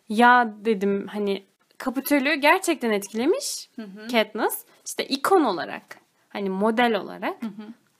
ya dedim hani Kapitol'ü gerçekten etkilemiş Katniss. İşte ikon olarak hani model olarak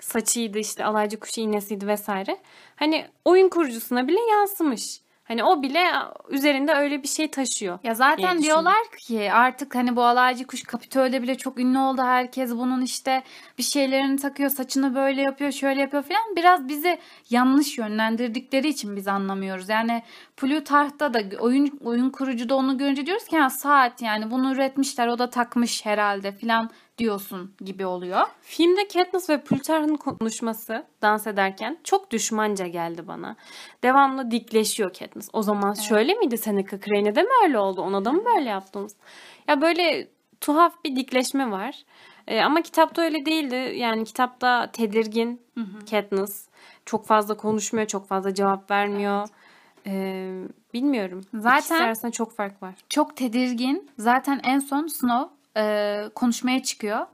saçıydı işte alaycı kuş iğnesiydi vesaire. Hani oyun kurucusuna bile yansımış. Hani o bile üzerinde öyle bir şey taşıyor. Ya zaten diyorlar ki artık hani bu alaycı kuş Kapitol'de bile çok ünlü oldu. Herkes bunun işte bir şeylerini takıyor, saçını böyle yapıyor, şöyle yapıyor falan. Biraz bizi yanlış yönlendirdikleri için biz anlamıyoruz. Yani Plutarch'ta da oyun oyun kurucuda onu görünce diyoruz ki ya saat yani bunu üretmişler o da takmış herhalde falan diyorsun gibi oluyor. Filmde Katniss ve Plutarch'ın konuşması dans ederken çok düşmanca geldi bana. Devamlı dikleşiyor Katniss. O zaman şöyle miydi Seneca Crane'e de mi öyle oldu? Ona da mı böyle yaptınız? Ya böyle tuhaf bir dikleşme var. Ee, ama kitapta öyle değildi. Yani kitapta tedirgin Katniss. Çok fazla konuşmuyor, çok fazla cevap vermiyor. Ee, bilmiyorum. Zaten- İkisi arasında çok fark var. çok tedirgin. Zaten en son Snow e, konuşmaya çıkıyor.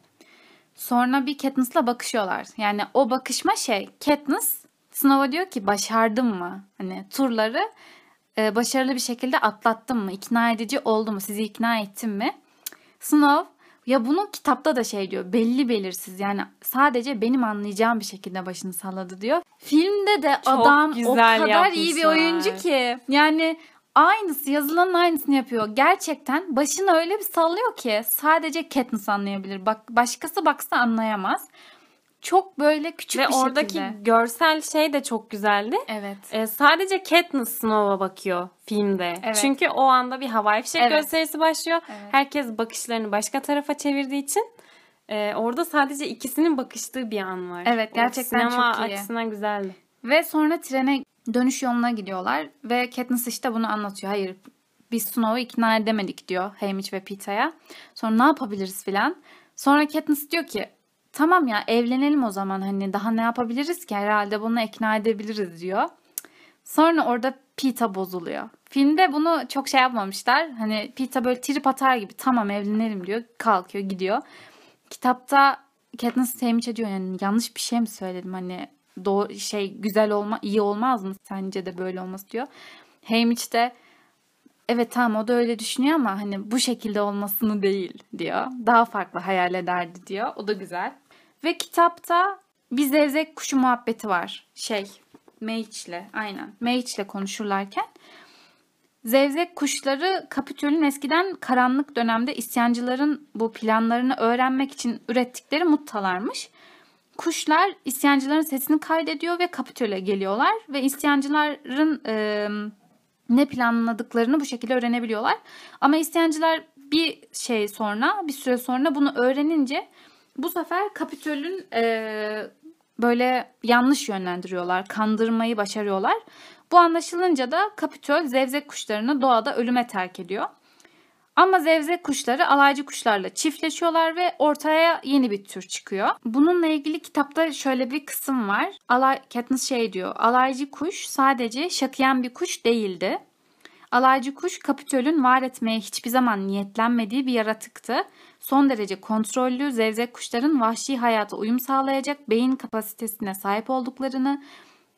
Sonra bir Katniss'la bakışıyorlar. Yani o bakışma şey Katniss Snow'a diyor ki başardım mı? Hani turları e, başarılı bir şekilde atlattım mı? İkna edici oldu mu? Sizi ikna ettim mi? Snow ya bunu kitapta da şey diyor belli belirsiz yani sadece benim anlayacağım bir şekilde başını salladı diyor. Filmde de Çok adam o kadar iyi bir yapmışlar. oyuncu ki yani Aynısı yazılanın aynısını yapıyor. Gerçekten başını öyle bir sallıyor ki sadece Katniss anlayabilir. Bak başkası baksa anlayamaz. Çok böyle küçük Ve bir oradaki şekilde. görsel şey de çok güzeldi. Evet. Ee, sadece Katniss Snow'a bakıyor filmde. Evet. Çünkü o anda bir havai fişek Evet. gösterisi başlıyor. Evet. Herkes bakışlarını başka tarafa çevirdiği için e, orada sadece ikisinin bakıştığı bir an var. Evet, O gerçekten sinema çok iyi. açısından güzeldi. Ve sonra trene dönüş yoluna gidiyorlar ve Katniss işte bunu anlatıyor. Hayır biz Snow'u ikna edemedik diyor Haymitch ve Pita'ya. Sonra ne yapabiliriz filan. Sonra Katniss diyor ki tamam ya evlenelim o zaman hani daha ne yapabiliriz ki herhalde bunu ikna edebiliriz diyor. Sonra orada Pita bozuluyor. Filmde bunu çok şey yapmamışlar. Hani Pita böyle trip atar gibi tamam evlenelim diyor. Kalkıyor gidiyor. Kitapta Katniss Haymitch'e diyor yani yanlış bir şey mi söyledim hani doğru şey güzel olma iyi olmaz mı sence de böyle olması diyor. Haymitch de evet tamam o da öyle düşünüyor ama hani bu şekilde olmasını değil diyor. Daha farklı hayal ederdi diyor. O da güzel. Ve kitapta bir zevzek kuşu muhabbeti var. Şey Mage'le aynen Mage'le konuşurlarken Zevzek kuşları Kapitol'ün eskiden karanlık dönemde isyancıların bu planlarını öğrenmek için ürettikleri muttalarmış. Kuşlar isyancıların sesini kaydediyor ve Kapitol'e geliyorlar ve isyancıların e, ne planladıklarını bu şekilde öğrenebiliyorlar. Ama isyancılar bir şey sonra, bir süre sonra bunu öğrenince bu sefer Kapitol'ün e, böyle yanlış yönlendiriyorlar, kandırmayı başarıyorlar. Bu anlaşılınca da Kapitol zevzek kuşlarını doğada ölüme terk ediyor. Ama zevzek kuşları alaycı kuşlarla çiftleşiyorlar ve ortaya yeni bir tür çıkıyor. Bununla ilgili kitapta şöyle bir kısım var. Alay, Katniss şey diyor. Alaycı kuş sadece şakıyan bir kuş değildi. Alaycı kuş Kapitol'ün var etmeye hiçbir zaman niyetlenmediği bir yaratıktı. Son derece kontrollü zevzek kuşların vahşi hayata uyum sağlayacak beyin kapasitesine sahip olduklarını,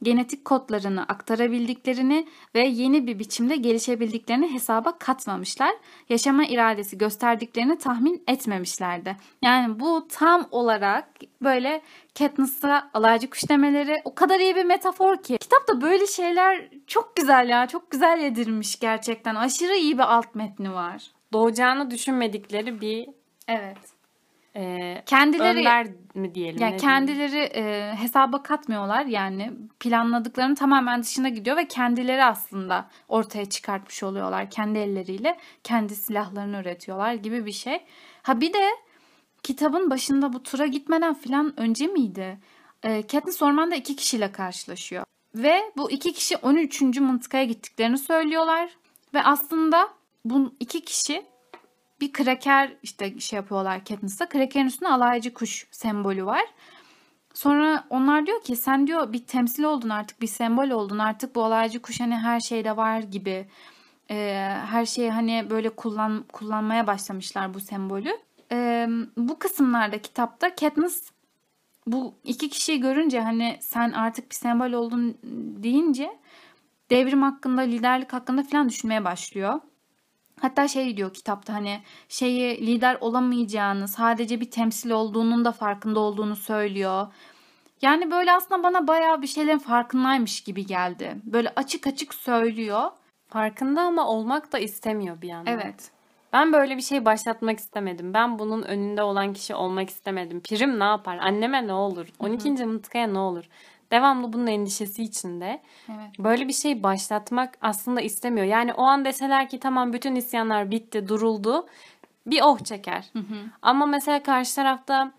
genetik kodlarını aktarabildiklerini ve yeni bir biçimde gelişebildiklerini hesaba katmamışlar. Yaşama iradesi gösterdiklerini tahmin etmemişlerdi. Yani bu tam olarak böyle Katniss'a alaycı kuş demeleri o kadar iyi bir metafor ki. Kitapta böyle şeyler çok güzel ya. Çok güzel yedirmiş gerçekten. Aşırı iyi bir alt metni var. Doğacağını düşünmedikleri bir Evet. E, Kendileri önder mi diyelim? Ya ne kendileri e, hesaba katmıyorlar yani planladıklarının tamamen dışına gidiyor ve kendileri aslında ortaya çıkartmış oluyorlar kendi elleriyle kendi silahlarını üretiyorlar gibi bir şey. Ha bir de kitabın başında bu tura gitmeden filan önce miydi? E, Katniss ormanda iki kişiyle karşılaşıyor ve bu iki kişi 13. mıntıkaya gittiklerini söylüyorlar ve aslında bu iki kişi bir kraker işte şey yapıyorlar Katniss'a. Krakerin üstünde alaycı kuş sembolü var. Sonra onlar diyor ki sen diyor bir temsil oldun artık bir sembol oldun artık bu alaycı kuş hani her şeyde var gibi. Ee, her şeyi hani böyle kullan kullanmaya başlamışlar bu sembolü. Ee, bu kısımlarda kitapta Katniss bu iki kişiyi görünce hani sen artık bir sembol oldun deyince devrim hakkında, liderlik hakkında falan düşünmeye başlıyor. Hatta şey diyor kitapta hani şeyi lider olamayacağını, sadece bir temsil olduğunun da farkında olduğunu söylüyor. Yani böyle aslında bana bayağı bir şeylerin farkındaymış gibi geldi. Böyle açık açık söylüyor. Farkında ama olmak da istemiyor bir yandan. Evet. Ben böyle bir şey başlatmak istemedim. Ben bunun önünde olan kişi olmak istemedim. Pirim ne yapar? Anneme ne olur? 12. mıntıkaya ne olur? Devamlı bunun endişesi içinde. Evet. Böyle bir şey başlatmak aslında istemiyor. Yani o an deseler ki tamam bütün isyanlar bitti, duruldu. Bir oh çeker. Ama mesela karşı tarafta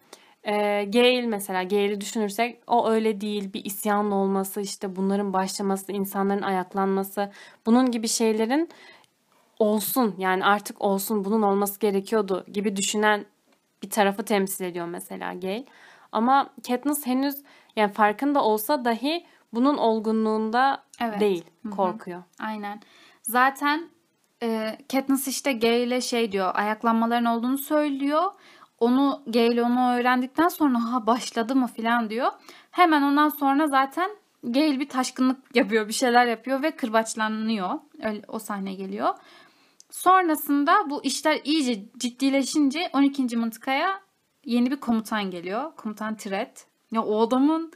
e, Gale mesela Gale'i düşünürsek o öyle değil. Bir isyan olması, işte bunların başlaması, insanların ayaklanması, bunun gibi şeylerin olsun yani artık olsun bunun olması gerekiyordu gibi düşünen bir tarafı temsil ediyor mesela Gale. Ama Katniss henüz yani farkında olsa dahi bunun olgunluğunda Evet. değil, korkuyor. Aynen. Zaten e, Katniss işte Gale'e şey diyor ayaklanmaların olduğunu söylüyor. Onu Gale onu öğrendikten sonra ha başladı mı falan diyor. Hemen ondan sonra zaten Gale bir taşkınlık yapıyor, bir şeyler yapıyor ve kırbaçlanıyor. Öyle, o sahne geliyor. Sonrasında bu işler iyice ciddileşince 12. mıntıkaya yeni bir komutan geliyor. Komutan Tiret. Ya o adamın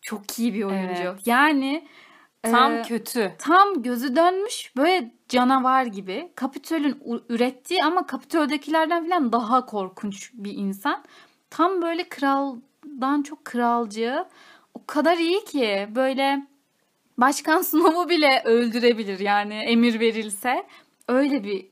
çok iyi bir oyuncu. Evet. Yani Tam Ee, kötü. tam gözü dönmüş böyle canavar gibi. Kapitol'ün u- ürettiği ama Kapitol'dekilerden falan daha korkunç bir insan. Tam böyle kraldan çok kralcı. O kadar iyi ki böyle Başkan Snow'u bile öldürebilir yani emir verilse. Öyle bir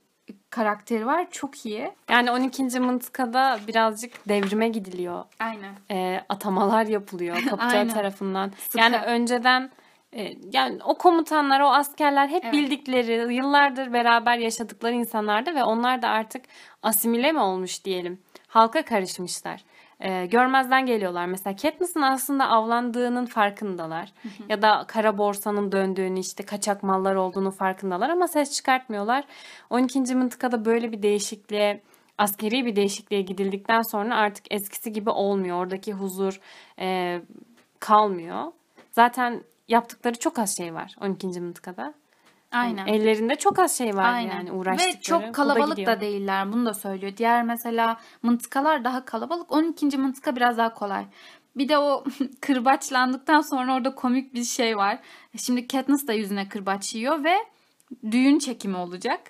karakteri var. Çok iyi. Yani 12. mıntıkada birazcık devrime gidiliyor. Aynen. e, atamalar yapılıyor Aynen. tarafından. Sıkı. Yani önceden e, yani o komutanlar, o askerler hep Evet. bildikleri, yıllardır beraber yaşadıkları insanlardı ve onlar da artık asimile mi olmuş diyelim. Halka karışmışlar. E, görmezden geliyorlar. Mesela Katniss'in aslında avlandığının farkındalar. Ya da kara borsanın döndüğünü işte kaçak mallar olduğunu farkındalar ama ses çıkartmıyorlar. 12. mıntıkada böyle bir değişikliğe askeri bir değişikliğe gidildikten sonra artık eskisi gibi olmuyor. Oradaki huzur e, kalmıyor. Zaten yaptıkları çok az şey var 12. mıntıkada. Aynen. Ellerinde çok az şey var Aynen. yani uğraştıkları. Ve çok da kalabalık gidiyor. da değiller. Bunu da söylüyor. Diğer mesela mıntıkalar daha kalabalık. 12. mıntıka biraz daha kolay. Bir de o kırbaçlandıktan sonra orada komik bir şey var. Şimdi Katniss da yüzüne kırbaç yiyor ve düğün çekimi olacak.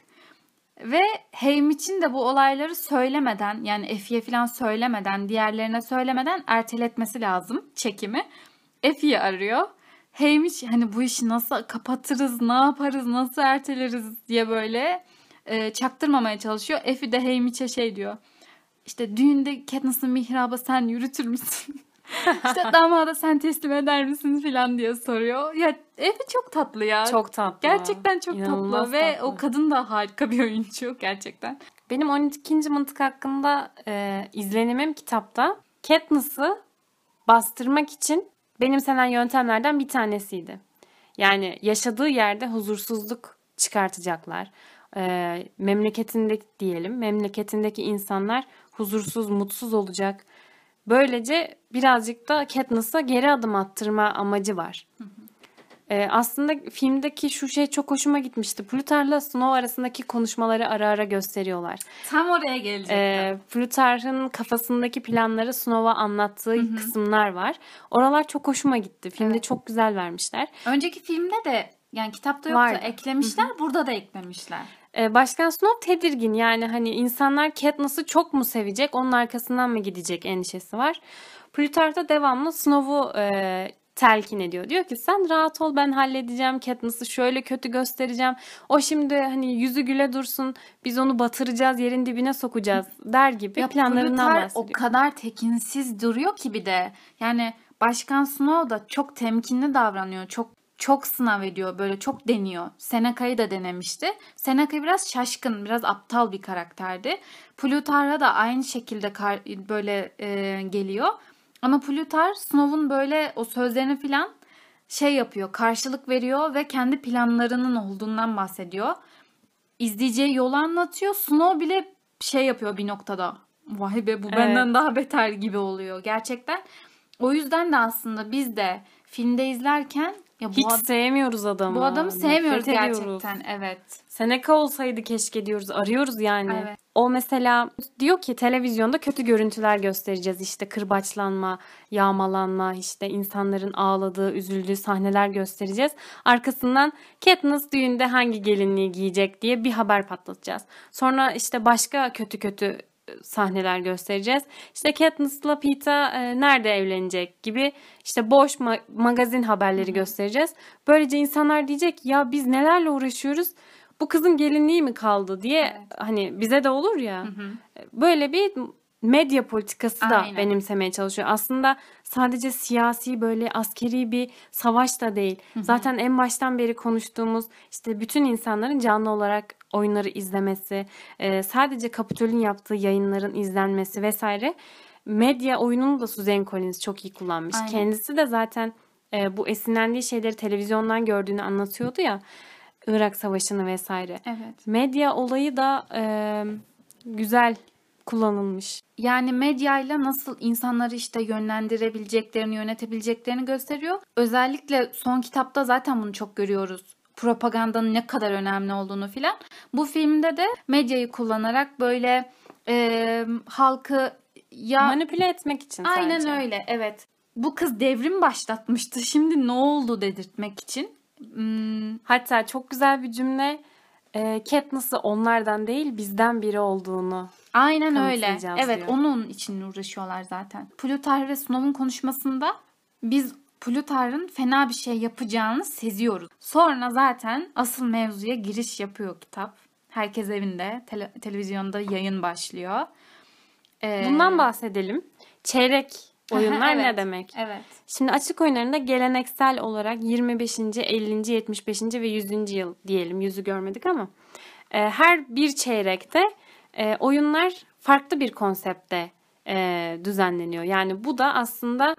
Ve Haymitch'in de bu olayları söylemeden yani Effie'ye falan söylemeden diğerlerine söylemeden erteletmesi lazım çekimi. Effie'yi arıyor. Haymitch hani bu işi nasıl kapatırız, ne yaparız, nasıl erteleriz diye böyle e, çaktırmamaya çalışıyor. Effie de Haymitch'e şey diyor. İşte düğünde Katniss'ın mihrabı sen yürütür müsün? işte damada sen teslim eder misin falan diye soruyor. Ya Effie çok tatlı ya. Çok tatlı. Gerçekten çok İnanılmaz tatlı ve tatlı. o kadın da harika bir oyuncu gerçekten. Benim 12. mıntık hakkında e, izlenimim kitapta Katniss'ı bastırmak için benimsenen yöntemlerden bir tanesiydi. Yani yaşadığı yerde huzursuzluk çıkartacaklar. E, memleketinde diyelim, memleketindeki insanlar huzursuz, mutsuz olacak. Böylece birazcık da Katniss'a geri adım attırma amacı var. Ee, aslında filmdeki şu şey çok hoşuma gitmişti. Plutarch'la Snow arasındaki konuşmaları ara ara gösteriyorlar. Tam oraya gelecektim. Ee, Plutarch'ın kafasındaki planları Snow'a anlattığı kısımlar var. Oralar çok hoşuma gitti. Filmde Evet. çok güzel vermişler. Önceki filmde de yani kitapta yoktu Vardı. eklemişler burada da eklemişler. Ee, Başkan Snow tedirgin yani hani insanlar Katniss'ı çok mu sevecek onun arkasından mı gidecek endişesi var. Plutarch da devamlı Snow'u e, telkin ediyor. Diyor ki sen rahat ol ben halledeceğim Katniss'ı şöyle kötü göstereceğim. O şimdi hani yüzü güle dursun biz onu batıracağız yerin dibine sokacağız der gibi Ya planlarından bahsediyor. o kadar tekinsiz duruyor ki bir de. Yani Başkan Snow da çok temkinli davranıyor. Çok çok sınav ediyor. Böyle çok deniyor. Seneca'yı da denemişti. Seneca biraz şaşkın, biraz aptal bir karakterdi. Plutarch'a da aynı şekilde böyle e, geliyor. Ama Plutarch Snow'un böyle o sözlerini filan şey yapıyor, karşılık veriyor ve kendi planlarının olduğundan bahsediyor. İzleyeceği yolu anlatıyor. Snow bile şey yapıyor bir noktada. Vay be bu benden Evet. daha beter gibi oluyor gerçekten. O yüzden de aslında biz de filmde izlerken ya bu, Hiç ad- sevmiyoruz adamı. bu adamı Nefret sevmiyoruz ediyoruz. gerçekten. Evet. Seneca olsaydı keşke diyoruz. Arıyoruz yani. Evet. O mesela diyor ki televizyonda kötü görüntüler göstereceğiz. İşte kırbaçlanma, yağmalanma, işte insanların ağladığı, üzüldüğü sahneler göstereceğiz. Arkasından Katniss düğünde hangi gelinliği giyecek diye bir haber patlatacağız. Sonra işte başka kötü kötü e, sahneler göstereceğiz. İşte Katniss'la Peeta e, nerede evlenecek gibi işte boş ma- magazin haberleri göstereceğiz. Böylece insanlar diyecek ya biz nelerle uğraşıyoruz? Bu kızın gelinliği mi kaldı diye hani bize de olur ya. Böyle bir medya politikası da Aynen. benimsemeye çalışıyor. Aslında sadece siyasi böyle askeri bir savaş da değil. Zaten en baştan beri konuştuğumuz işte bütün insanların canlı olarak oyunları izlemesi, e, sadece Kapitol'ün yaptığı yayınların izlenmesi vesaire. Medya oyununu da Suzanne Collins çok iyi kullanmış. Aynen. Kendisi de zaten e, bu esinlendiği şeyleri televizyondan gördüğünü anlatıyordu ya. Irak Savaşı'nı vesaire. Evet. Medya olayı da e, güzel kullanılmış. Yani medyayla nasıl insanları işte yönlendirebileceklerini, yönetebileceklerini gösteriyor. Özellikle son kitapta zaten bunu çok görüyoruz. Propagandanın ne kadar önemli olduğunu filan. Bu filmde de medyayı kullanarak böyle e, halkı ya Manipüle etmek için aynen sadece. öyle evet. Bu kız devrim başlatmıştı. Şimdi ne oldu dedirtmek için Hmm, Hatta çok güzel bir cümle. E, Katniss'ı onlardan değil bizden biri olduğunu. aynen öyle. Evet diyor. onun için uğraşıyorlar zaten. Plutarh ve Snow'un konuşmasında biz Plutarh'ın fena bir şey yapacağını seziyoruz. Sonra zaten asıl mevzuya giriş yapıyor kitap. Herkes evinde, tele- televizyonda yayın başlıyor. Ee, Bundan bahsedelim. Çeyrek oyunlar ne Evet, demek? Evet. Şimdi açık oyunlarında geleneksel olarak 25. 50. 75. ve 100. yıl diyelim. Yüzü görmedik ama. e, her bir çeyrekte e, oyunlar farklı bir konsepte e, düzenleniyor. Yani bu da aslında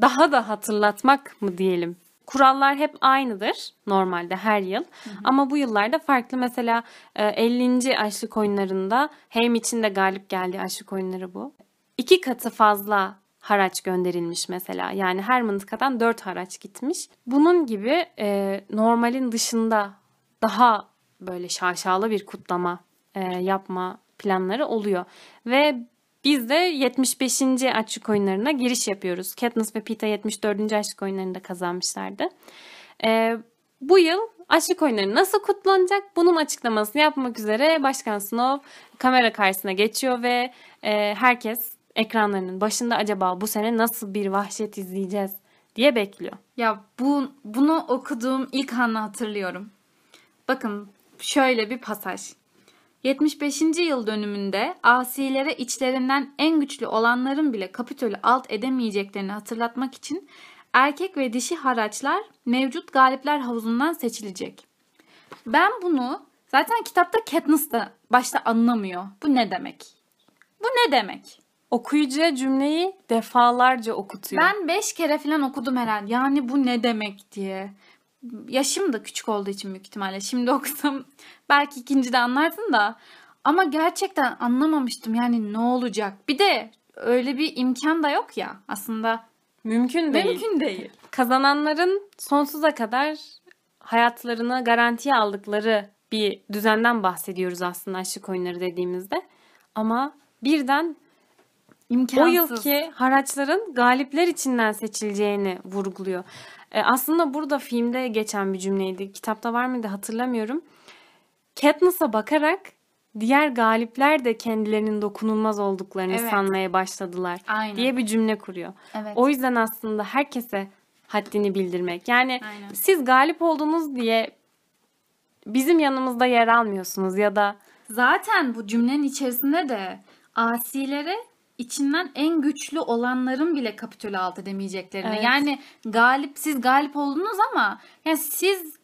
daha da hatırlatmak mı diyelim. Kurallar hep aynıdır normalde her yıl. Ama bu yıllarda farklı. Mesela e, 50. açlık oyunlarında hem için de galip geldiği açlık oyunları bu. İki katı fazla haraç gönderilmiş mesela. Yani her mıntıkadan dört haraç gitmiş. Bunun gibi e, normalin dışında daha böyle şaşalı bir kutlama e, yapma planları oluyor. Ve biz de 75. açlık oyunlarına giriş yapıyoruz. Katniss ve Peeta 74. açlık oyunlarında kazanmışlardı. E, bu yıl açlık oyunları nasıl kutlanacak? Bunun açıklamasını yapmak üzere Başkan Snow kamera karşısına geçiyor ve e, herkes ekranlarının başında acaba bu sene nasıl bir vahşet izleyeceğiz diye bekliyor. Ya bu bunu okuduğum ilk anı hatırlıyorum. Bakın şöyle bir pasaj. 75. yıl dönümünde asilere içlerinden en güçlü olanların bile Kapitol'ü alt edemeyeceklerini hatırlatmak için erkek ve dişi haraçlar mevcut galipler havuzundan seçilecek. Ben bunu zaten kitapta Katniss da başta anlamıyor. Bu ne demek? Bu ne demek? Okuyucuya cümleyi defalarca okutuyor. Ben beş kere falan okudum herhalde. Yani bu ne demek diye. Yaşım da küçük olduğu için büyük ihtimalle. Şimdi okusam belki ikinci de anlarsın da. Ama gerçekten anlamamıştım. Yani ne olacak? Bir de öyle bir imkan da yok ya aslında. mümkün değil. Mümkün değil. Kazananların sonsuza kadar hayatlarını garantiye aldıkları bir düzenden bahsediyoruz aslında aşık oyunları dediğimizde. Ama birden İmkansız. o yılki haraçların galipler içinden seçileceğini vurguluyor. E, aslında burada filmde geçen bir cümleydi. Kitapta var mıydı hatırlamıyorum. Katniss'a bakarak diğer galipler de kendilerinin dokunulmaz olduklarını Evet. sanmaya başladılar Aynen. diye bir cümle kuruyor. Evet. O yüzden aslında herkese haddini bildirmek. Yani Aynen. siz galip oldunuz diye bizim yanımızda yer almıyorsunuz ya da Zaten bu cümlenin içerisinde de asilere içinden en güçlü olanların bile kapitülü alt edemeyeceklerini. Evet. Yani galip siz galip oldunuz ama yani siz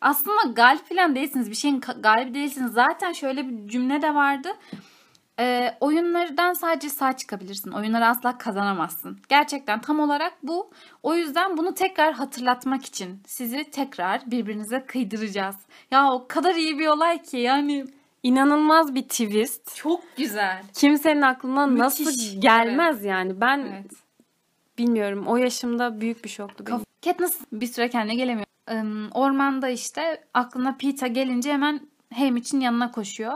aslında galip falan değilsiniz. Bir şeyin galibi değilsiniz. Zaten şöyle bir cümle de vardı. Ee, oyunlardan sadece sağ çıkabilirsin. Oyunları asla kazanamazsın. Gerçekten tam olarak bu. O yüzden bunu tekrar hatırlatmak için sizi tekrar birbirinize kıydıracağız. Ya o kadar iyi bir olay ki yani inanılmaz bir twist. çok güzel. Kimsenin aklına Müthiş. nasıl gelmez yani. Ben Evet. bilmiyorum. O yaşımda büyük bir şoktu benim. Katniss bir süre kendine gelemiyor. Ormanda işte aklına Peeta gelince hemen Haymitch'in yanına koşuyor.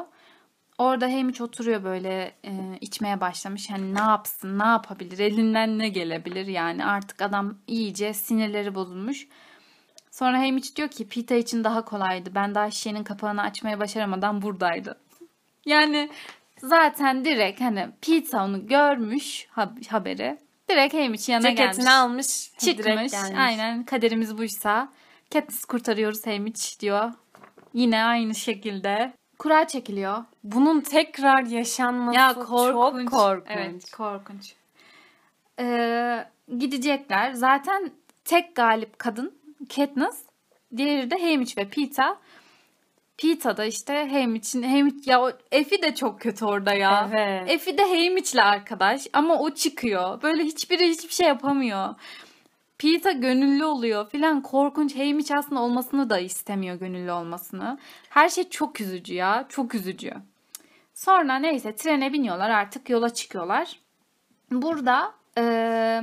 Orada Haymitch oturuyor böyle e, içmeye başlamış. Hani ne yapsın, ne yapabilir, elinden ne gelebilir yani. Artık adam iyice sinirleri bozulmuş. Sonra Haymitch diyor ki Peeta için daha kolaydı. Ben daha şişenin kapağını açmaya başaramadan buradaydı. Yani zaten direkt hani Peeta onu görmüş hab- haberi. Direkt Haymitch'in yanına gelmiş. Ceketini almış. Çıkmış. gelmiş. Aynen kaderimiz buysa. Katniss kurtarıyoruz Haymitch diyor. Yine aynı şekilde. Kura çekiliyor. Bunun tekrar yaşanması Ya çok korkunç. korkunç. Evet korkunç. Ee, gidecekler. Zaten tek galip kadın Katniss. Diğeri de Haymitch ve Peeta. Peeta da işte Haymitch'in Haymitch ya o Effie de çok kötü orada ya. Evet. Effie de Haymitch'le arkadaş ama o çıkıyor. Böyle hiçbiri hiçbir şey yapamıyor. Peeta gönüllü oluyor filan korkunç. Haymitch aslında olmasını da istemiyor gönüllü olmasını. Her şey çok üzücü ya. Çok üzücü. Sonra neyse trene biniyorlar artık yola çıkıyorlar. Burada e,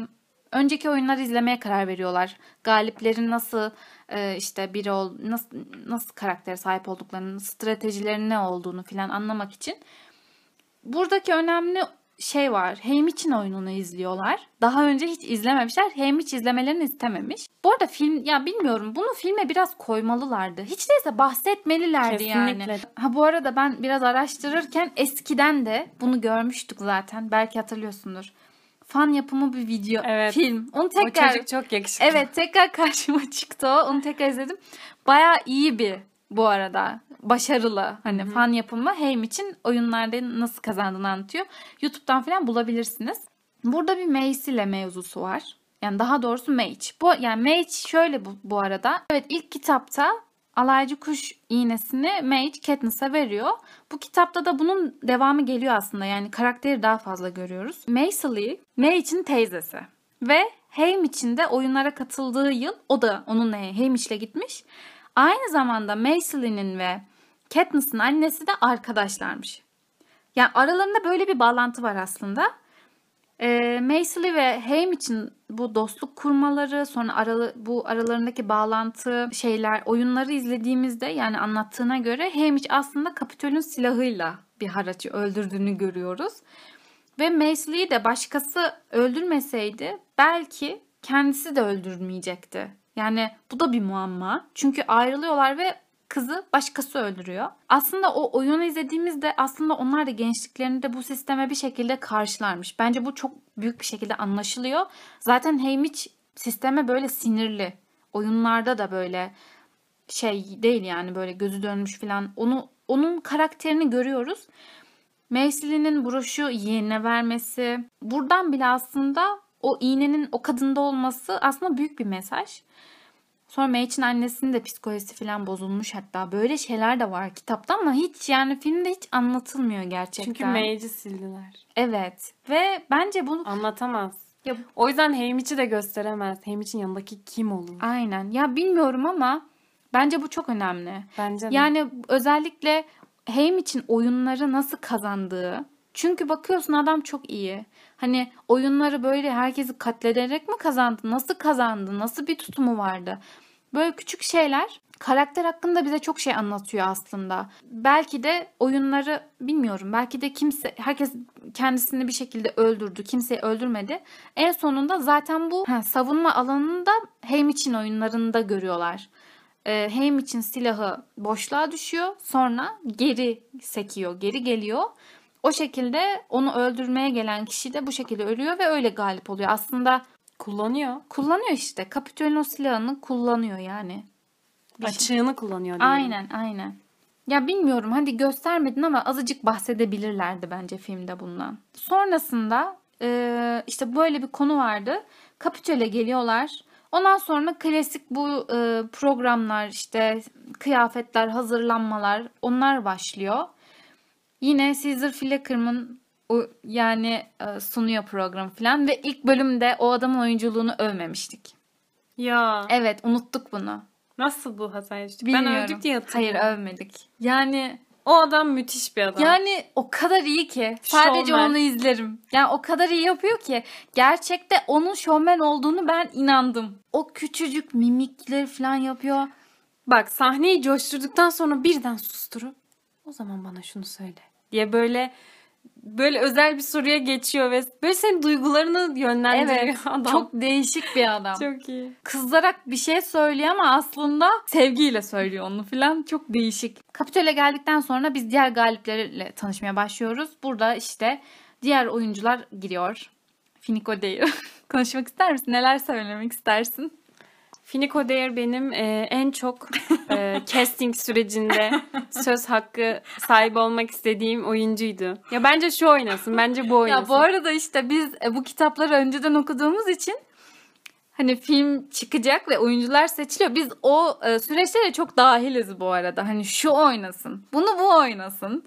önceki oyunları izlemeye karar veriyorlar. Galiplerin nasıl e, işte biri ol, nasıl nasıl karaktere sahip olduklarını, stratejilerin ne olduğunu filan anlamak için. Buradaki önemli şey var. Haymitch'in oyununu izliyorlar. Daha önce hiç izlememişler. Haymitch izlemelerini istememiş. Bu arada film ya bilmiyorum bunu filme biraz koymalılardı. Hiç değilse bahsetmelilerdi yani. Kesinlikle. Ha bu arada ben biraz araştırırken eskiden de bunu görmüştük zaten. Belki hatırlıyorsundur. Fan yapımı bir video, Evet. film. Onu O tekrar çocuk çok yakışıklı. Evet tekrar karşıma çıktı o. Onu tekrar izledim. Baya iyi bir bu arada. Başarılı. Hani fan yapımı Haim için oyunlarda nasıl kazandığını anlatıyor. YouTube'dan falan bulabilirsiniz. Burada bir Mace ile mevzusu var. Yani daha doğrusu Mage. Bu yani Mage şöyle bu, bu arada. Evet ilk kitapta alaycı kuş iğnesini Mage Katniss'a veriyor. Bu kitapta da bunun devamı geliyor aslında. Yani karakteri daha fazla görüyoruz. Maisily Mage'in teyzesi. Ve Haymitch'in de oyunlara katıldığı yıl o da onunla Haymitch'le gitmiş. Aynı zamanda Maisley'nin ve Katniss'in annesi de arkadaşlarmış. Yani aralarında böyle bir bağlantı var aslında. E, Maisily ve Haymitch'in bu dostluk kurmaları, sonra aralı, bu aralarındaki bağlantı şeyler, oyunları izlediğimizde yani anlattığına göre Haymitch aslında Kapitol'ün silahıyla bir haracı öldürdüğünü görüyoruz. Ve Maisely'yi de başkası öldürmeseydi belki kendisi de öldürmeyecekti. Yani bu da bir muamma. Çünkü ayrılıyorlar ve kızı başkası öldürüyor. Aslında o oyunu izlediğimizde aslında onlar da gençliklerinde bu sisteme bir şekilde karşılarmış. Bence bu çok büyük bir şekilde anlaşılıyor. Zaten Haymitch sisteme böyle sinirli. Oyunlarda da böyle şey değil yani böyle gözü dönmüş falan. Onu onun karakterini görüyoruz. Maisely'nin broşu yeğenine vermesi. Buradan bile aslında o iğnenin o kadında olması aslında büyük bir mesaj. Sonra Mage'in annesinin de psikolojisi falan bozulmuş hatta. Böyle şeyler de var kitapta ama hiç yani filmde hiç anlatılmıyor gerçekten. Çünkü Mage'i sildiler. Evet. Ve bence bunu Anlatamaz. Ya- O yüzden Haymitch'i de gösteremez. Haymitch'in yanındaki kim olur? aynen. Ya bilmiyorum ama bence bu çok önemli. Bence de. Yani özellikle Haim için oyunları nasıl kazandığı. Çünkü bakıyorsun adam çok iyi. Hani oyunları böyle herkesi katlederek mi kazandı? Nasıl kazandı? Nasıl bir tutumu vardı? Böyle küçük şeyler karakter hakkında bize çok şey anlatıyor aslında. Belki de oyunları bilmiyorum. Belki de kimse herkes kendisini bir şekilde öldürdü. Kimseyi öldürmedi. En sonunda zaten bu ha, savunma alanında Haim için oyunlarında görüyorlar e, Haim için silahı boşluğa düşüyor. Sonra geri sekiyor, geri geliyor. O şekilde onu öldürmeye gelen kişi de bu şekilde ölüyor ve öyle galip oluyor. Aslında kullanıyor. kullanıyor işte. Kapitol'ün o silahını kullanıyor yani. Açığını kullanıyor diyelim. Aynen aynen. Ya bilmiyorum hadi göstermedin ama azıcık bahsedebilirlerdi bence filmde bundan. Sonrasında e, işte böyle bir konu vardı. Kapitol'e geliyorlar. Ondan sonra klasik bu e, programlar işte kıyafetler, hazırlanmalar onlar başlıyor. Yine Caesar Flickerman o yani e, sunuyor program falan ve ilk bölümde o adamın oyunculuğunu övmemiştik. Ya Evet unuttuk bunu. nasıl bu düştük? Bilmiyorum. Ben övdük diye hatırlıyorum. Hayır övmedik. Yani O adam müthiş bir adam. yani o kadar iyi ki sadece Showman. onu izlerim. Yani o kadar iyi yapıyor ki gerçekte onun şovmen olduğunu ben inandım. O küçücük mimikleri falan yapıyor. Bak sahneyi coşturduktan sonra birden susturup o zaman bana şunu söyle diye böyle böyle özel bir soruya geçiyor ve böyle senin duygularını yönlendiriyor Evet. adam. Çok değişik bir adam. çok iyi. Kızlarak bir şey söylüyor ama aslında sevgiyle söylüyor onu falan. Çok değişik. Kapitol'e geldikten sonra biz diğer galiplerle tanışmaya başlıyoruz. Burada işte diğer oyuncular giriyor. Finiko değil. Konuşmak ister misin? Neler söylemek istersin? Finiko Dare benim e, en çok e, casting sürecinde söz hakkı sahibi olmak istediğim oyuncuydu. Ya bence şu oynasın, bence bu oynasın. Ya bu arada işte biz e, bu kitapları önceden okuduğumuz için hani film çıkacak ve oyuncular seçiliyor. Biz o e, süreçlere çok dahiliz bu arada. Hani şu oynasın, bunu bu oynasın.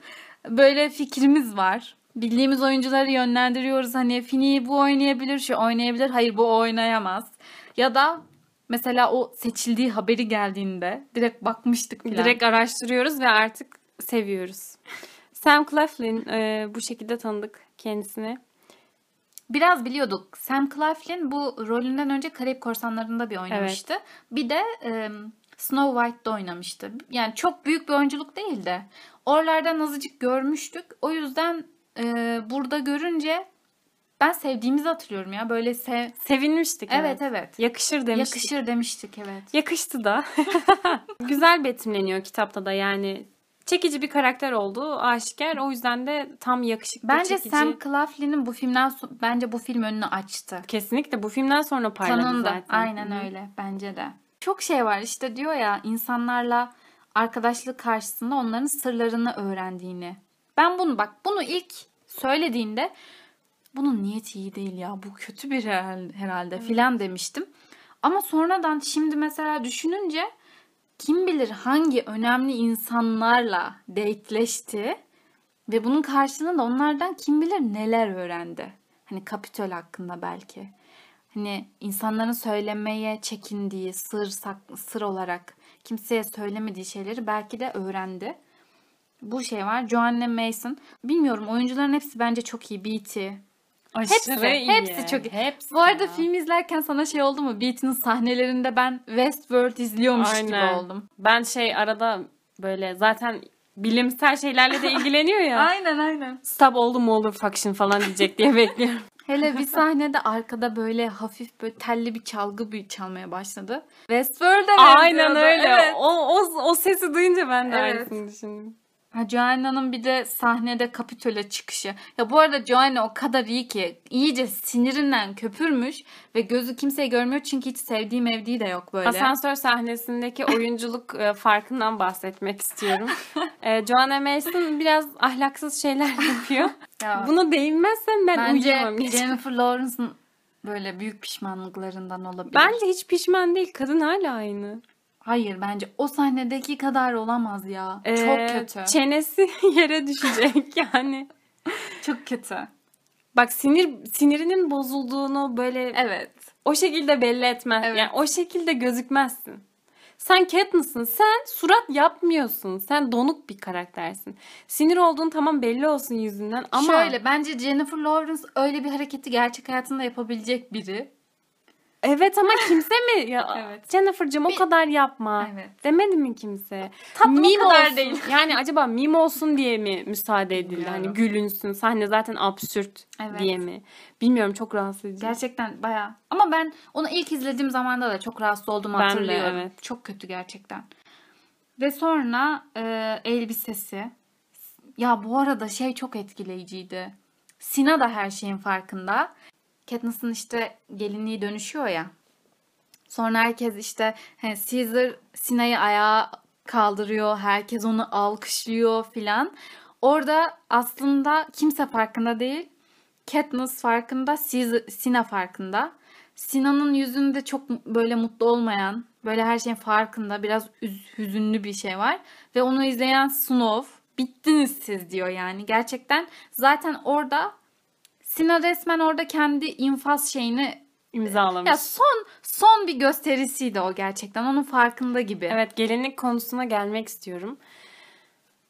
Böyle fikrimiz var. Bildiğimiz oyuncuları yönlendiriyoruz. Hani Fini bu oynayabilir, şu oynayabilir. Hayır bu oynayamaz. Ya da mesela o seçildiği haberi geldiğinde direkt bakmıştık falan. Direkt araştırıyoruz ve artık seviyoruz. Sam Claflin e, bu şekilde tanıdık kendisini. Biraz biliyorduk. Sam Claflin bu rolünden önce Karayip Korsanları'nda bir oynamıştı. Bir de e, Snow White'da oynamıştı. Yani çok büyük bir oyunculuk değil de oralardan azıcık görmüştük. O yüzden e, burada görünce ben sevdiğimizi hatırlıyorum ya. Böyle sev... Sevinmiştik. Evet evet. Yakışır demiştik. Yakışır demiştik evet. Yakıştı da. Güzel betimleniyor kitapta da yani. Çekici bir karakter olduğu aşikar. O yüzden de tam yakışıklı Bence çekici. Sam Claflin'in bu filmden so- bence bu film önünü açtı. Kesinlikle bu filmden sonra parladı Kanında. zaten. Aynen Hı. öyle bence de. Çok şey var işte diyor ya insanlarla arkadaşlık karşısında onların sırlarını öğrendiğini. Ben bunu bak bunu ilk söylediğinde bunun niyeti iyi değil ya bu kötü bir herhal- herhalde filan demiştim. Ama sonradan şimdi mesela düşününce kim bilir hangi önemli insanlarla dateleşti ve bunun karşılığında onlardan kim bilir neler öğrendi. Hani Kapitol hakkında belki. Hani insanların söylemeye çekindiği sır sak- sır olarak kimseye söylemediği şeyleri belki de öğrendi. Bu şey var. Joanne Mason. Bilmiyorum oyuncuların hepsi bence çok iyi. Beatty. Hepsi, Aşırı iyi. hepsi çok iyi. Hepsi Bu arada ya. film izlerken sana şey oldu mu? Beatty'nin sahnelerinde ben Westworld izliyormuş gibi Aynen. oldum. Ben şey arada böyle zaten bilimsel şeylerle de ilgileniyor ya. Aynen aynen. Stop oldu mu olur faction falan diyecek diye bekliyorum. Hele bir sahnede arkada böyle hafif böyle telli bir çalgı bir çalmaya başladı. Westworld'e Aynen öyle. Evet. O, o, o sesi duyunca ben de Evet. aynısını düşündüm. Ha, Joanna'nın bir de sahnede Kapitol'e çıkışı. Ya bu arada Joanna o kadar iyi ki iyice sinirinden köpürmüş ve gözü kimseyi görmüyor çünkü hiç sevdiği mevdiği de yok böyle. Asansör sahnesindeki oyunculuk e, farkından bahsetmek istiyorum. e, Joanna Mason biraz ahlaksız şeyler yapıyor. Ya, Buna değinmezsem ben bence uyuyamam. gece. Jennifer Lawrence'ın böyle büyük pişmanlıklarından olabilir. Bence hiç pişman değil. Kadın hala aynı. Hayır bence o sahnedeki kadar olamaz ya. Ee, Çok kötü. Çenesi yere düşecek yani. Çok kötü. Bak sinir sinirinin bozulduğunu böyle Evet. o şekilde belli etmez. Evet. Yani o şekilde gözükmezsin. Sen Katniss'ın. Sen surat yapmıyorsun. Sen donuk bir karaktersin. Sinir olduğun tamam belli olsun yüzünden ama Şöyle bence Jennifer Lawrence öyle bir hareketi gerçek hayatında yapabilecek biri. Evet ama kimse mi? Ya, Evet. Jennifer'cığım o kadar yapma. Evet. Demedi mi kimse? Tatlım o Meme kadar olsun. değil. Yani acaba mim olsun diye mi müsaade edildi? Bilmiyorum. Hani gülünsün. Sahne zaten absürt Evet. diye mi? Bilmiyorum çok rahatsız edici. Gerçekten bayağı. Ama ben onu ilk izlediğim zamanda da çok rahatsız olduğumu Ben de, hatırlıyorum. evet. Çok kötü gerçekten. Ve sonra e, elbisesi. Ya bu arada şey çok etkileyiciydi. Sina da her şeyin farkında. Katniss'ın işte gelinliği dönüşüyor ya. Sonra herkes işte hani Caesar Sina'yı ayağa kaldırıyor. Herkes onu alkışlıyor filan. Orada aslında kimse farkında değil. Katniss farkında, Caesar, Sina farkında. Sina'nın yüzünde çok böyle mutlu olmayan, böyle her şeyin farkında, biraz üz- hüzünlü bir şey var. Ve onu izleyen Snow, bittiniz siz diyor yani. Gerçekten zaten orada Sina resmen orada kendi infaz şeyini İmzalamış. ya son son bir gösterisiydi o gerçekten. Onun farkında gibi. Evet gelinlik konusuna gelmek istiyorum.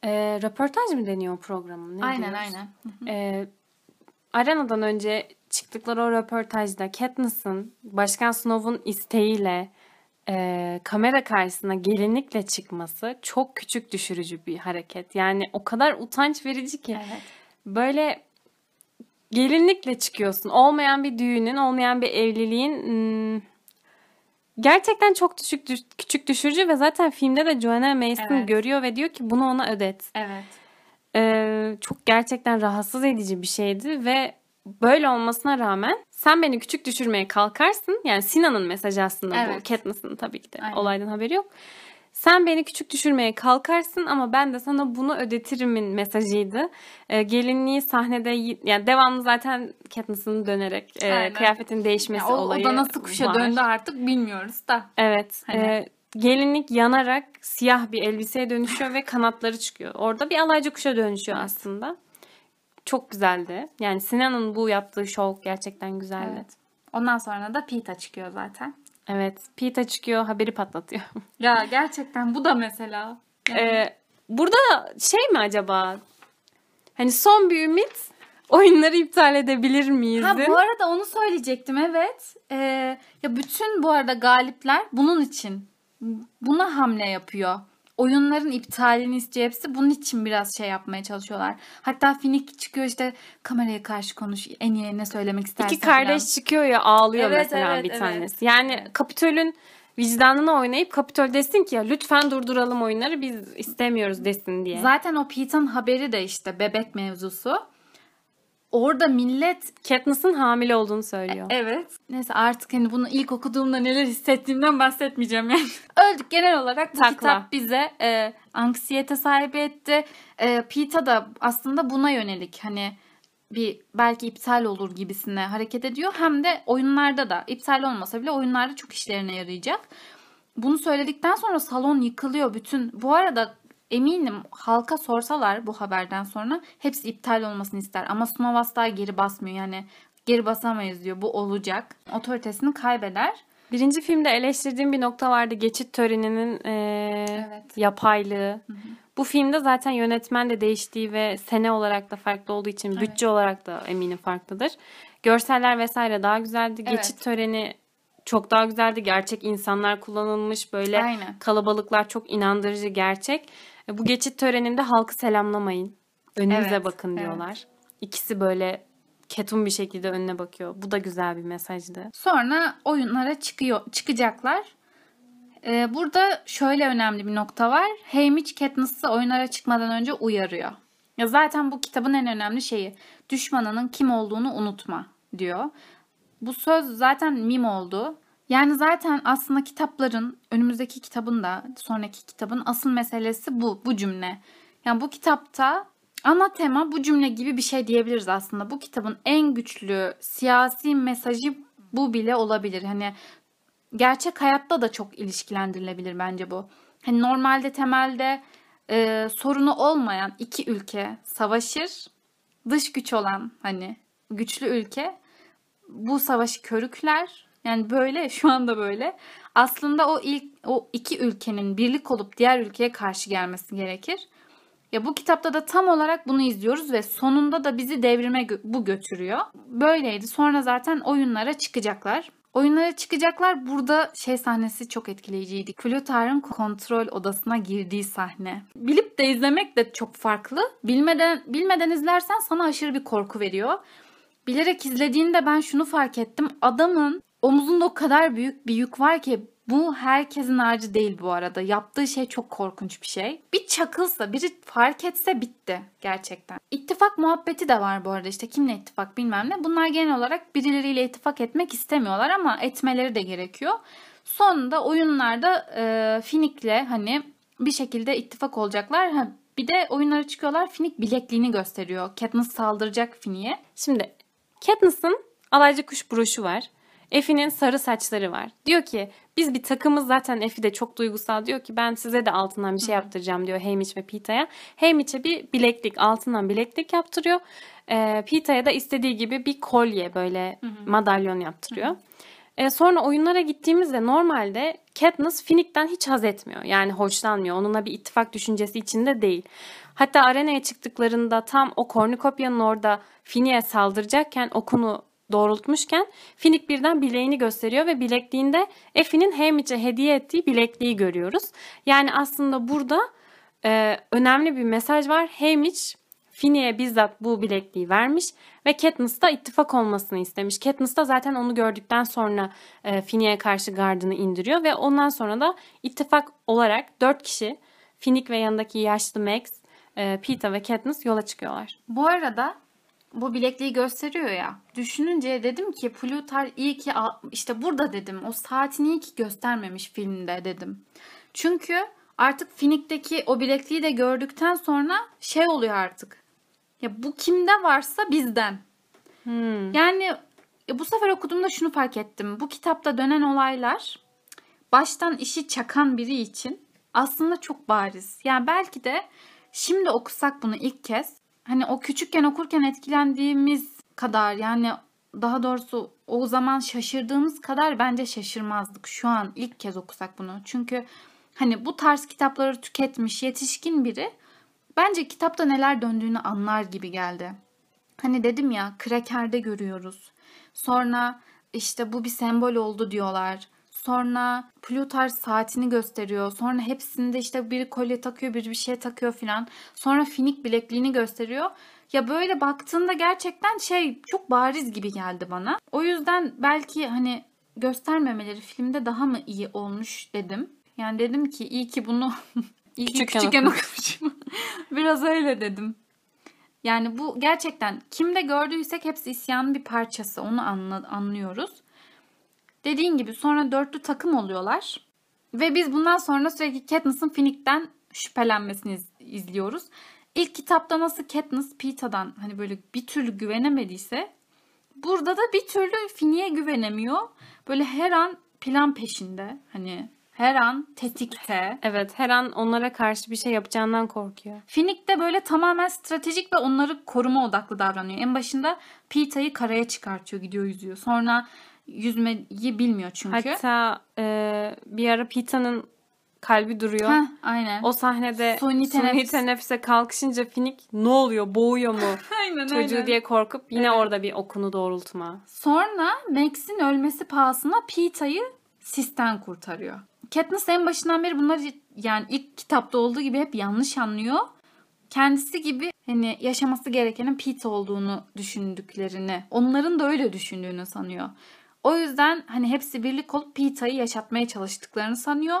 Ee, röportaj mı deniyor programın? Ne Aynen diyoruz? aynen. Ee, arenadan önce çıktıkları o röportajda Katniss'ın Başkan Snow'un isteğiyle e, kamera karşısına gelinlikle çıkması çok küçük düşürücü bir hareket. Yani o kadar utanç verici ki. Evet. Böyle gelinlikle çıkıyorsun. Olmayan bir düğünün, olmayan bir evliliğin hmm, gerçekten çok düşük düş- küçük düşürücü ve zaten filmde de Joanna Mason Evet. görüyor ve diyor ki bunu ona ödet. Evet. Ee, çok gerçekten rahatsız edici bir şeydi ve böyle olmasına rağmen sen beni küçük düşürmeye kalkarsın. Yani Sinan'ın mesajı aslında Evet. bu. Katniss'ın tabii ki de Aynen. olaydan haberi yok. Sen beni küçük düşürmeye kalkarsın ama ben de sana bunu ödetirimin mesajıydı. Ee, gelinliği sahnede yani devamlı zaten Katniss'ın dönerek e, Aynen. kıyafetin değişmesi Ya o, o olayı da nasıl kuşa var. döndü artık bilmiyoruz da. Evet. Hani- e, gelinlik yanarak siyah bir elbiseye dönüşüyor ve kanatları çıkıyor. Orada bir alaycı kuşa dönüşüyor aslında. Çok güzeldi. Yani Sinan'ın bu yaptığı şov gerçekten güzeldi. Evet. Ondan sonra da Pita çıkıyor zaten. Evet. Pita çıkıyor, haberi patlatıyor. Ya gerçekten bu da mesela. Yani- Ee, burada şey mi acaba? Hani son bir ümit oyunları iptal edebilir miyiz? Ha bu arada onu söyleyecektim evet. Ee, ya bütün bu arada galipler bunun için buna hamle yapıyor. Oyunların iptalini istiyor hepsi. Bunun için biraz şey yapmaya çalışıyorlar. Hatta Finik çıkıyor işte kameraya karşı konuş. En iyi ne söylemek istersen. İki kardeş falan. çıkıyor ya ağlıyor Evet, mesela evet, bir evet. tanesi. Yani Kapitol'ün vicdanına oynayıp Kapitol desin ki ya lütfen durduralım oyunları biz istemiyoruz desin diye. Zaten o Pete'in haberi de işte bebek mevzusu. Orada millet Katniss'ın hamile olduğunu söylüyor. Evet. Neyse artık hani bunu ilk okuduğumda neler hissettiğimden bahsetmeyeceğim yani. Öldük genel olarak bu Takla. kitap bize e, anksiyete sahibi etti. E, Pita da aslında buna yönelik hani bir belki iptal olur gibisine hareket ediyor. Hem de oyunlarda da iptal olmasa bile oyunlarda çok işlerine yarayacak. Bunu söyledikten sonra salon yıkılıyor bütün. Bu arada eminim halka sorsalar bu haberden sonra hepsi iptal olmasını ister. Ama Snow asla geri basmıyor. Yani geri basamayız diyor. Bu olacak. Otoritesini kaybeder. Birinci filmde eleştirdiğim bir nokta vardı. Geçit töreninin eee, Evet. yapaylığı. Bu filmde zaten yönetmen de değiştiği ve sene olarak da farklı olduğu için bütçe olarak da eminim farklıdır. Görseller vesaire daha güzeldi. Evet. Geçit töreni çok daha güzeldi. Gerçek insanlar kullanılmış. Böyle Aynen. kalabalıklar çok inandırıcı gerçek. E, Bu geçit töreninde halkı selamlamayın. Önünüze Evet, bakın evet. diyorlar. İkisi böyle ketum bir şekilde önüne bakıyor. Bu da güzel bir mesajdı. Sonra oyunlara çıkıyor çıkacaklar. Ee, burada şöyle önemli bir nokta var. Haymitch Katniss'ı oyunlara çıkmadan önce uyarıyor. Ya zaten bu kitabın en önemli şeyi. Düşmanının kim olduğunu unutma diyor. Bu söz zaten mim oldu. Yani zaten aslında kitapların, önümüzdeki kitabın da sonraki kitabın asıl meselesi bu, bu cümle. Yani bu kitapta ana tema bu cümle gibi bir şey diyebiliriz aslında. Bu kitabın en güçlü siyasi mesajı bu bile olabilir. Hani gerçek hayatta da çok ilişkilendirilebilir bence bu. Hani normalde temelde e, sorunu olmayan iki ülke savaşır. Dış güç olan hani güçlü ülke bu savaşı körükler. Yani böyle şu anda böyle. Aslında o ilk o iki ülkenin birlik olup diğer ülkeye karşı gelmesi gerekir. Ya bu kitapta da tam olarak bunu izliyoruz ve sonunda da bizi devrime gö- bu götürüyor. Böyleydi. Sonra zaten oyunlara çıkacaklar. Oyunlara çıkacaklar. Burada şey sahnesi çok etkileyiciydi. Flötar'ın kontrol odasına girdiği sahne. Bilip de izlemek de çok farklı. Bilmeden bilmeden izlersen sana aşırı bir korku veriyor. Bilerek izlediğinde ben şunu fark ettim. Adamın omuzunda o kadar büyük bir yük var ki bu herkesin harcı değil bu arada. Yaptığı şey çok korkunç bir şey. Bir çakılsa, biri fark etse bitti gerçekten. İttifak muhabbeti de var bu arada. İşte kimle ittifak bilmem ne. Bunlar genel olarak birileriyle ittifak etmek istemiyorlar ama etmeleri de gerekiyor. Sonunda oyunlarda e, Finik'le hani bir şekilde ittifak olacaklar. Ha, bir de oyunlara çıkıyorlar. Finik bilekliğini gösteriyor. Katniss saldıracak Finik'e. Şimdi Katniss'ın alaycı kuş broşu var. Effie'nin sarı saçları var. Diyor ki biz bir takımız zaten Effie de çok duygusal. Diyor ki ben size de altından bir şey yaptıracağım diyor Haymitch ve Pita'ya. Haymitch'e bir bileklik altından bileklik yaptırıyor. Ee, Pita'ya da istediği gibi bir kolye böyle madalyon yaptırıyor. Ee, sonra oyunlara gittiğimizde normalde Katniss Finnick'ten hiç haz etmiyor. Yani hoşlanmıyor. Onunla bir ittifak düşüncesi içinde değil. Hatta arenaya çıktıklarında tam o kornikopyanın orada Finnick'e saldıracakken okunu doğrultmuşken Finnick birden bileğini gösteriyor ve bilekliğinde Effie'nin Haymitch'e hediye ettiği bilekliği görüyoruz. Yani aslında burada e, önemli bir mesaj var. Haymitch Finnick'e bizzat bu bilekliği vermiş ve Katniss da ittifak olmasını istemiş. Katniss da zaten onu gördükten sonra e, Finnick'e karşı gardını indiriyor ve ondan sonra da ittifak olarak dört kişi Finnick ve yanındaki yaşlı Max, e, Peeta ve Katniss yola çıkıyorlar. Bu arada bu bilekliği gösteriyor ya. Düşününce dedim ki Plutar iyi ki işte burada dedim. O saatini iyi ki göstermemiş filmde dedim. Çünkü artık Finnick'teki o bilekliği de gördükten sonra şey oluyor artık. Ya bu kimde varsa bizden. Yani ya bu sefer okuduğumda şunu fark ettim. Bu kitapta dönen olaylar baştan işi çakan biri için aslında çok bariz. Yani belki de şimdi okusak bunu ilk kez hani o küçükken okurken etkilendiğimiz kadar yani daha doğrusu o zaman şaşırdığımız kadar bence şaşırmazdık şu an ilk kez okusak bunu. Çünkü hani bu tarz kitapları tüketmiş yetişkin biri bence kitapta neler döndüğünü anlar gibi geldi. Hani dedim ya Kraker'de görüyoruz. Sonra işte bu bir sembol oldu diyorlar. Sonra Plutar saatini gösteriyor. Sonra hepsinde işte biri kolye takıyor, biri bir şey takıyor filan. Sonra finik bilekliğini gösteriyor. Ya böyle baktığında gerçekten şey çok bariz gibi geldi bana. O yüzden belki hani göstermemeleri filmde daha mı iyi olmuş dedim. Yani dedim ki iyi ki bunu iyi Küçükken küçükken okumuş. okumuşum. Biraz öyle dedim. Yani bu gerçekten kimde gördüysek hepsi isyanın bir parçası. Onu anla, anlıyoruz. Dediğin gibi sonra dörtlü takım oluyorlar. Ve biz bundan sonra sürekli Katniss'ın Finnick'ten şüphelenmesini iz- izliyoruz. İlk kitapta nasıl Katniss Peeta'dan hani böyle bir türlü güvenemediyse burada da bir türlü Finnick'e güvenemiyor. Böyle her an plan peşinde. Hani her an tetikte. Evet her an onlara karşı bir şey yapacağından korkuyor. Finnick de böyle tamamen stratejik ve onları koruma odaklı davranıyor. En başında Peeta'yı karaya çıkartıyor, gidiyor yüzüyor. Sonra yüzmeyi bilmiyor çünkü. Hatta e, bir ara Pita'nın kalbi duruyor. Heh, aynen. O sahnede Suni suni, teneffüs. teneffüse kalkışınca Finnick ne oluyor boğuyor mu aynen, çocuğu aynen. diye korkup yine Evet. orada bir okunu doğrultma. Sonra Max'in ölmesi pahasına Peeta'yı sisten kurtarıyor. Katniss en başından beri bunları yani ilk kitapta olduğu gibi hep yanlış anlıyor. Kendisi gibi hani yaşaması gerekenin Peeta olduğunu düşündüklerini, onların da öyle düşündüğünü sanıyor. O yüzden hani hepsi birlik olup Peeta'yı yaşatmaya çalıştıklarını sanıyor.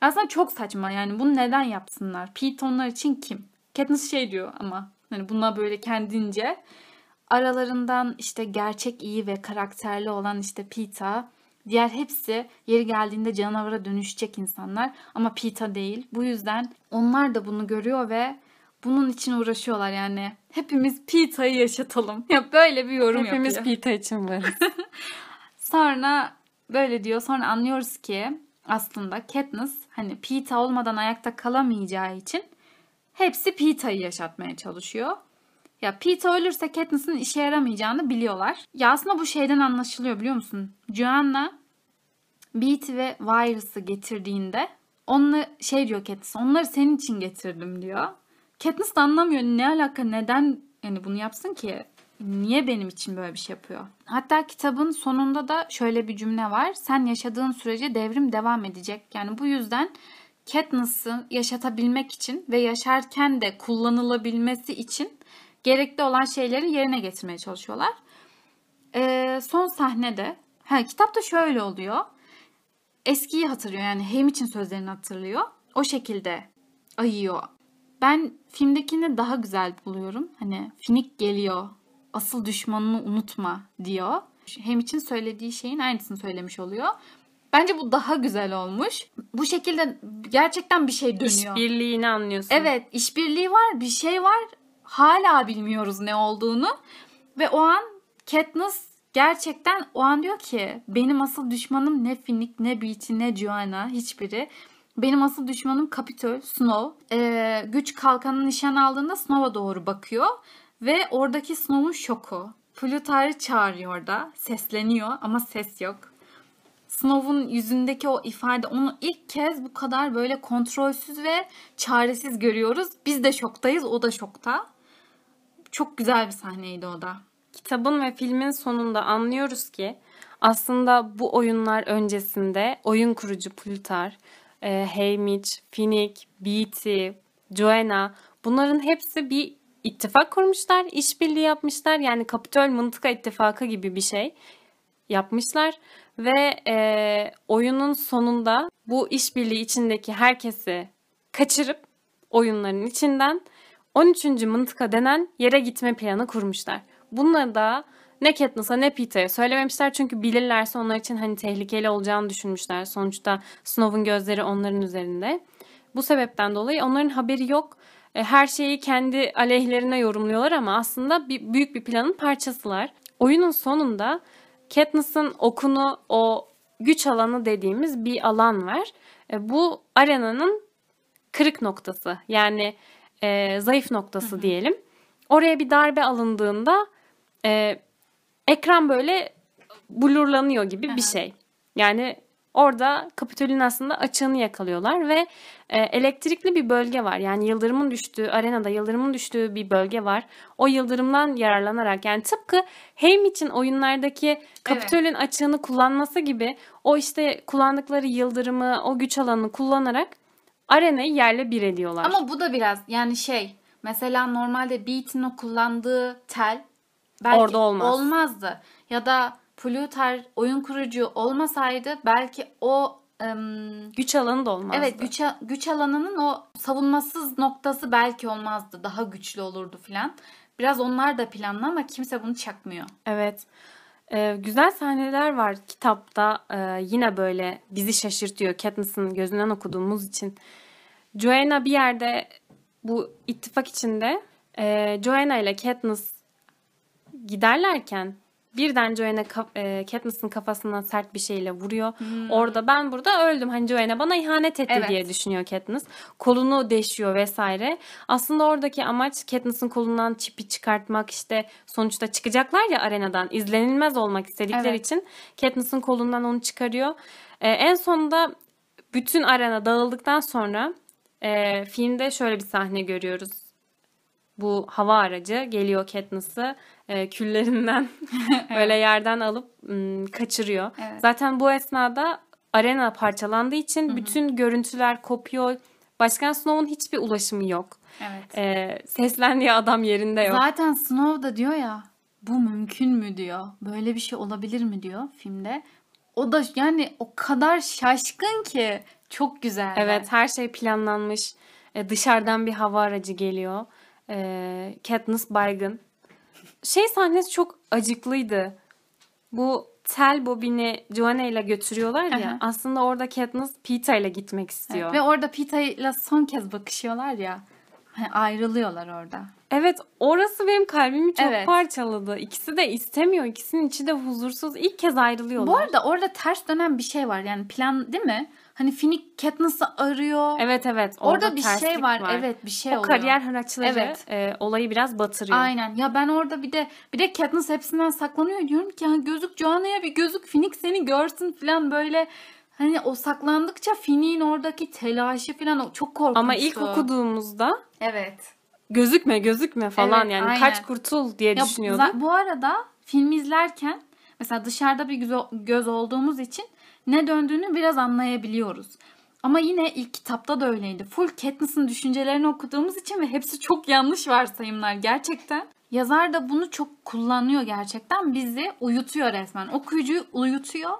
Aslında çok saçma yani bunu neden yapsınlar? Peeta onlar için kim? Katniss şey diyor ama hani buna böyle kendince aralarından işte gerçek iyi ve karakterli olan işte Peeta, diğer hepsi yeri geldiğinde canavara dönüşecek insanlar ama Peeta değil. Bu yüzden onlar da bunu görüyor ve bunun için uğraşıyorlar yani. Hepimiz Peeta'yı yaşatalım. Ya böyle bir yorum Hepimiz yapıyor. Pita için varız. Sonra böyle diyor. Sonra anlıyoruz ki aslında Katniss hani Peeta olmadan ayakta kalamayacağı için hepsi Peeta'yı yaşatmaya çalışıyor. Ya Peeta ölürse Katniss'in işe yaramayacağını biliyorlar. Ya aslında bu şeyden anlaşılıyor biliyor musun? Joanna Beat ve Virus'ı getirdiğinde onunla şey diyor Katniss onları senin için getirdim diyor. Katniss de anlamıyor ne alaka neden yani bunu yapsın ki? Niye benim için böyle bir şey yapıyor? Hatta kitabın sonunda da şöyle bir cümle var. Sen yaşadığın sürece devrim devam edecek. Yani bu yüzden Katniss'ı yaşatabilmek için ve yaşarken de kullanılabilmesi için gerekli olan şeyleri yerine getirmeye çalışıyorlar. Ee, son sahnede, ha, kitapta şöyle oluyor. Eskiyi hatırlıyor yani Hem için sözlerini hatırlıyor. O şekilde ayıyor. Ben filmdekini daha güzel buluyorum. Hani Finik geliyor, asıl düşmanını unutma diyor. Hem için söylediği şeyin aynısını söylemiş oluyor. Bence bu daha güzel olmuş. Bu şekilde gerçekten bir şey dönüyor. İşbirliğini anlıyorsun. Evet işbirliği var bir şey var hala bilmiyoruz ne olduğunu ve o an Katniss gerçekten o an diyor ki benim asıl düşmanım ne Finnick ne Beetee ne Joanna hiçbiri. Benim asıl düşmanım Capitol, Snow. Ee, güç kalkanı nişan aldığında Snow'a doğru bakıyor ve oradaki Snow'un şoku. Plutar'ı çağırıyor da sesleniyor ama ses yok. Snow'un yüzündeki o ifade onu ilk kez bu kadar böyle kontrolsüz ve çaresiz görüyoruz. Biz de şoktayız, o da şokta. Çok güzel bir sahneydi o da. Kitabın ve filmin sonunda anlıyoruz ki aslında bu oyunlar öncesinde oyun kurucu Plutar, e, Haymitch, Finnick, Beatty, Joanna bunların hepsi bir ittifak kurmuşlar, işbirliği yapmışlar. Yani Kapitol Mıntıka İttifakı gibi bir şey yapmışlar ve e, oyunun sonunda bu işbirliği içindeki herkesi kaçırıp oyunların içinden 13. mıntıka denen yere gitme planı kurmuşlar. Bunları da ne Katniss'a ne Peeta'ya söylememişler çünkü bilirlerse onlar için hani tehlikeli olacağını düşünmüşler. Sonuçta Snow'un gözleri onların üzerinde. Bu sebepten dolayı onların haberi yok. E, Her şeyi kendi aleyhlerine yorumluyorlar ama aslında bir, büyük bir planın parçasılar. Oyunun sonunda Katniss'ın okunu o güç alanı dediğimiz bir alan var. E, Bu arenanın kırık noktası yani e, zayıf noktası diyelim. Oraya bir darbe alındığında e, ekran böyle blurlanıyor gibi bir şey. Yani Orada Kapitol'ün aslında açığını yakalıyorlar ve e, elektrikli bir bölge var. Yani yıldırımın düştüğü, arenada yıldırımın düştüğü bir bölge var. O yıldırımdan yararlanarak yani tıpkı Haymitch'in oyunlardaki Kapitol'ün açığını kullanması gibi o işte kullandıkları yıldırımı, o güç alanını kullanarak arenayı yerle bir ediyorlar. Ama bu da biraz yani şey mesela normalde Beat'in o kullandığı tel belki Orada olmaz. olmazdı. Ya da Plutar oyun kurucu olmasaydı belki o ım, güç alanı da olmazdı. evet güç, güç alanının o savunmasız noktası belki olmazdı. Daha güçlü olurdu filan. Biraz onlar da planlı ama kimse bunu çakmıyor. Evet. Ee, güzel sahneler var kitapta. Ee, yine böyle bizi şaşırtıyor. Katniss'ın gözünden okuduğumuz için. Joanna bir yerde bu ittifak içinde e, Joanna ile Katniss giderlerken birden Joanna e, Katniss'ın kafasına sert bir şeyle vuruyor. Orada ben burada öldüm. Hani Joanna bana ihanet etti Evet. diye düşünüyor Katniss. Kolunu deşiyor vesaire. Aslında oradaki amaç Katniss'ın kolundan çipi çıkartmak işte sonuçta çıkacaklar ya arenadan izlenilmez olmak istedikleri Evet. için Katniss'ın kolundan onu çıkarıyor. Ee, en sonunda bütün arena dağıldıktan sonra e, filmde şöyle bir sahne görüyoruz. Bu hava aracı geliyor Katniss'ı e, küllerinden böyle yerden alıp ım, kaçırıyor. Evet. Zaten bu esnada arena parçalandığı için bütün görüntüler kopuyor. Başkan Snow'un hiçbir ulaşımı yok. Evet. E, seslendiği adam yerinde yok. Zaten Snow da diyor ya bu mümkün mü diyor. Böyle bir şey olabilir mi diyor filmde. O da yani o kadar şaşkın ki çok güzel. Evet her şey planlanmış. E, dışarıdan bir hava aracı geliyor. E, Katniss baygın. Şey sahnesi çok acıklıydı. Bu tel bobini Joanna ile götürüyorlar ya. Aha. Aslında orada Katniss Peeta ile gitmek istiyor. Ve orada Pita ile son kez bakışıyorlar ya. Hani ayrılıyorlar orada. Evet orası benim kalbimi çok Evet. parçaladı. İkisi de istemiyor. İkisinin içi de huzursuz. İlk kez ayrılıyorlar. Bu arada orada ters dönen bir şey var. Yani plan değil mi? Hani Finnick Katniss'ı arıyor. Evet evet. Orada, bir terslik şey var. Evet bir şey o oluyor. kariyer hıraçları Evet. e, olayı biraz batırıyor. Aynen. Ya ben orada bir de bir de Katniss hepsinden saklanıyor diyorum ki ya gözük Joanna'ya bir gözük Finnick seni görsün falan böyle hani o saklandıkça Finnick'in oradaki telaşı falan o çok korkunçtu. Ama ilk okuduğumuzda Evet. gözükme gözükme falan Evet, yani aynen. kaç kurtul diye Ya düşünüyordum. bu arada film izlerken mesela dışarıda bir göz olduğumuz için ne döndüğünü biraz anlayabiliyoruz. Ama yine ilk kitapta da öyleydi. Full Katniss'ın düşüncelerini okuduğumuz için ve hepsi çok yanlış varsayımlar gerçekten. Yazar da bunu çok kullanıyor gerçekten. Bizi uyutuyor resmen. Okuyucuyu uyutuyor.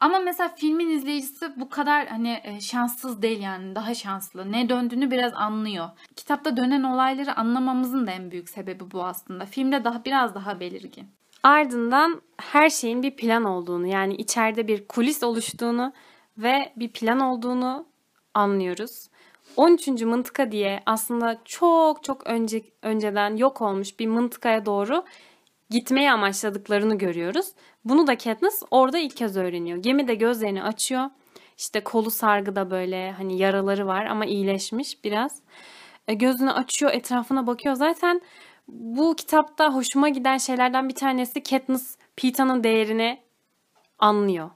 Ama mesela filmin izleyicisi bu kadar hani e, şanssız değil yani daha şanslı. Ne döndüğünü biraz anlıyor. Kitapta dönen olayları anlamamızın da en büyük sebebi bu aslında. Filmde daha biraz daha belirgin. Ardından her şeyin bir plan olduğunu yani içeride bir kulis oluştuğunu ve bir plan olduğunu anlıyoruz. 13. mıntıka diye aslında çok çok önce önceden yok olmuş bir mıntıkaya doğru gitmeyi amaçladıklarını görüyoruz. Bunu da Katniss orada ilk kez öğreniyor. Gemide gözlerini açıyor. İşte kolu sargıda böyle hani yaraları var ama iyileşmiş biraz. E, gözünü açıyor, etrafına bakıyor. Zaten bu kitapta hoşuma giden şeylerden bir tanesi Katniss Peeta'nın değerini anlıyor.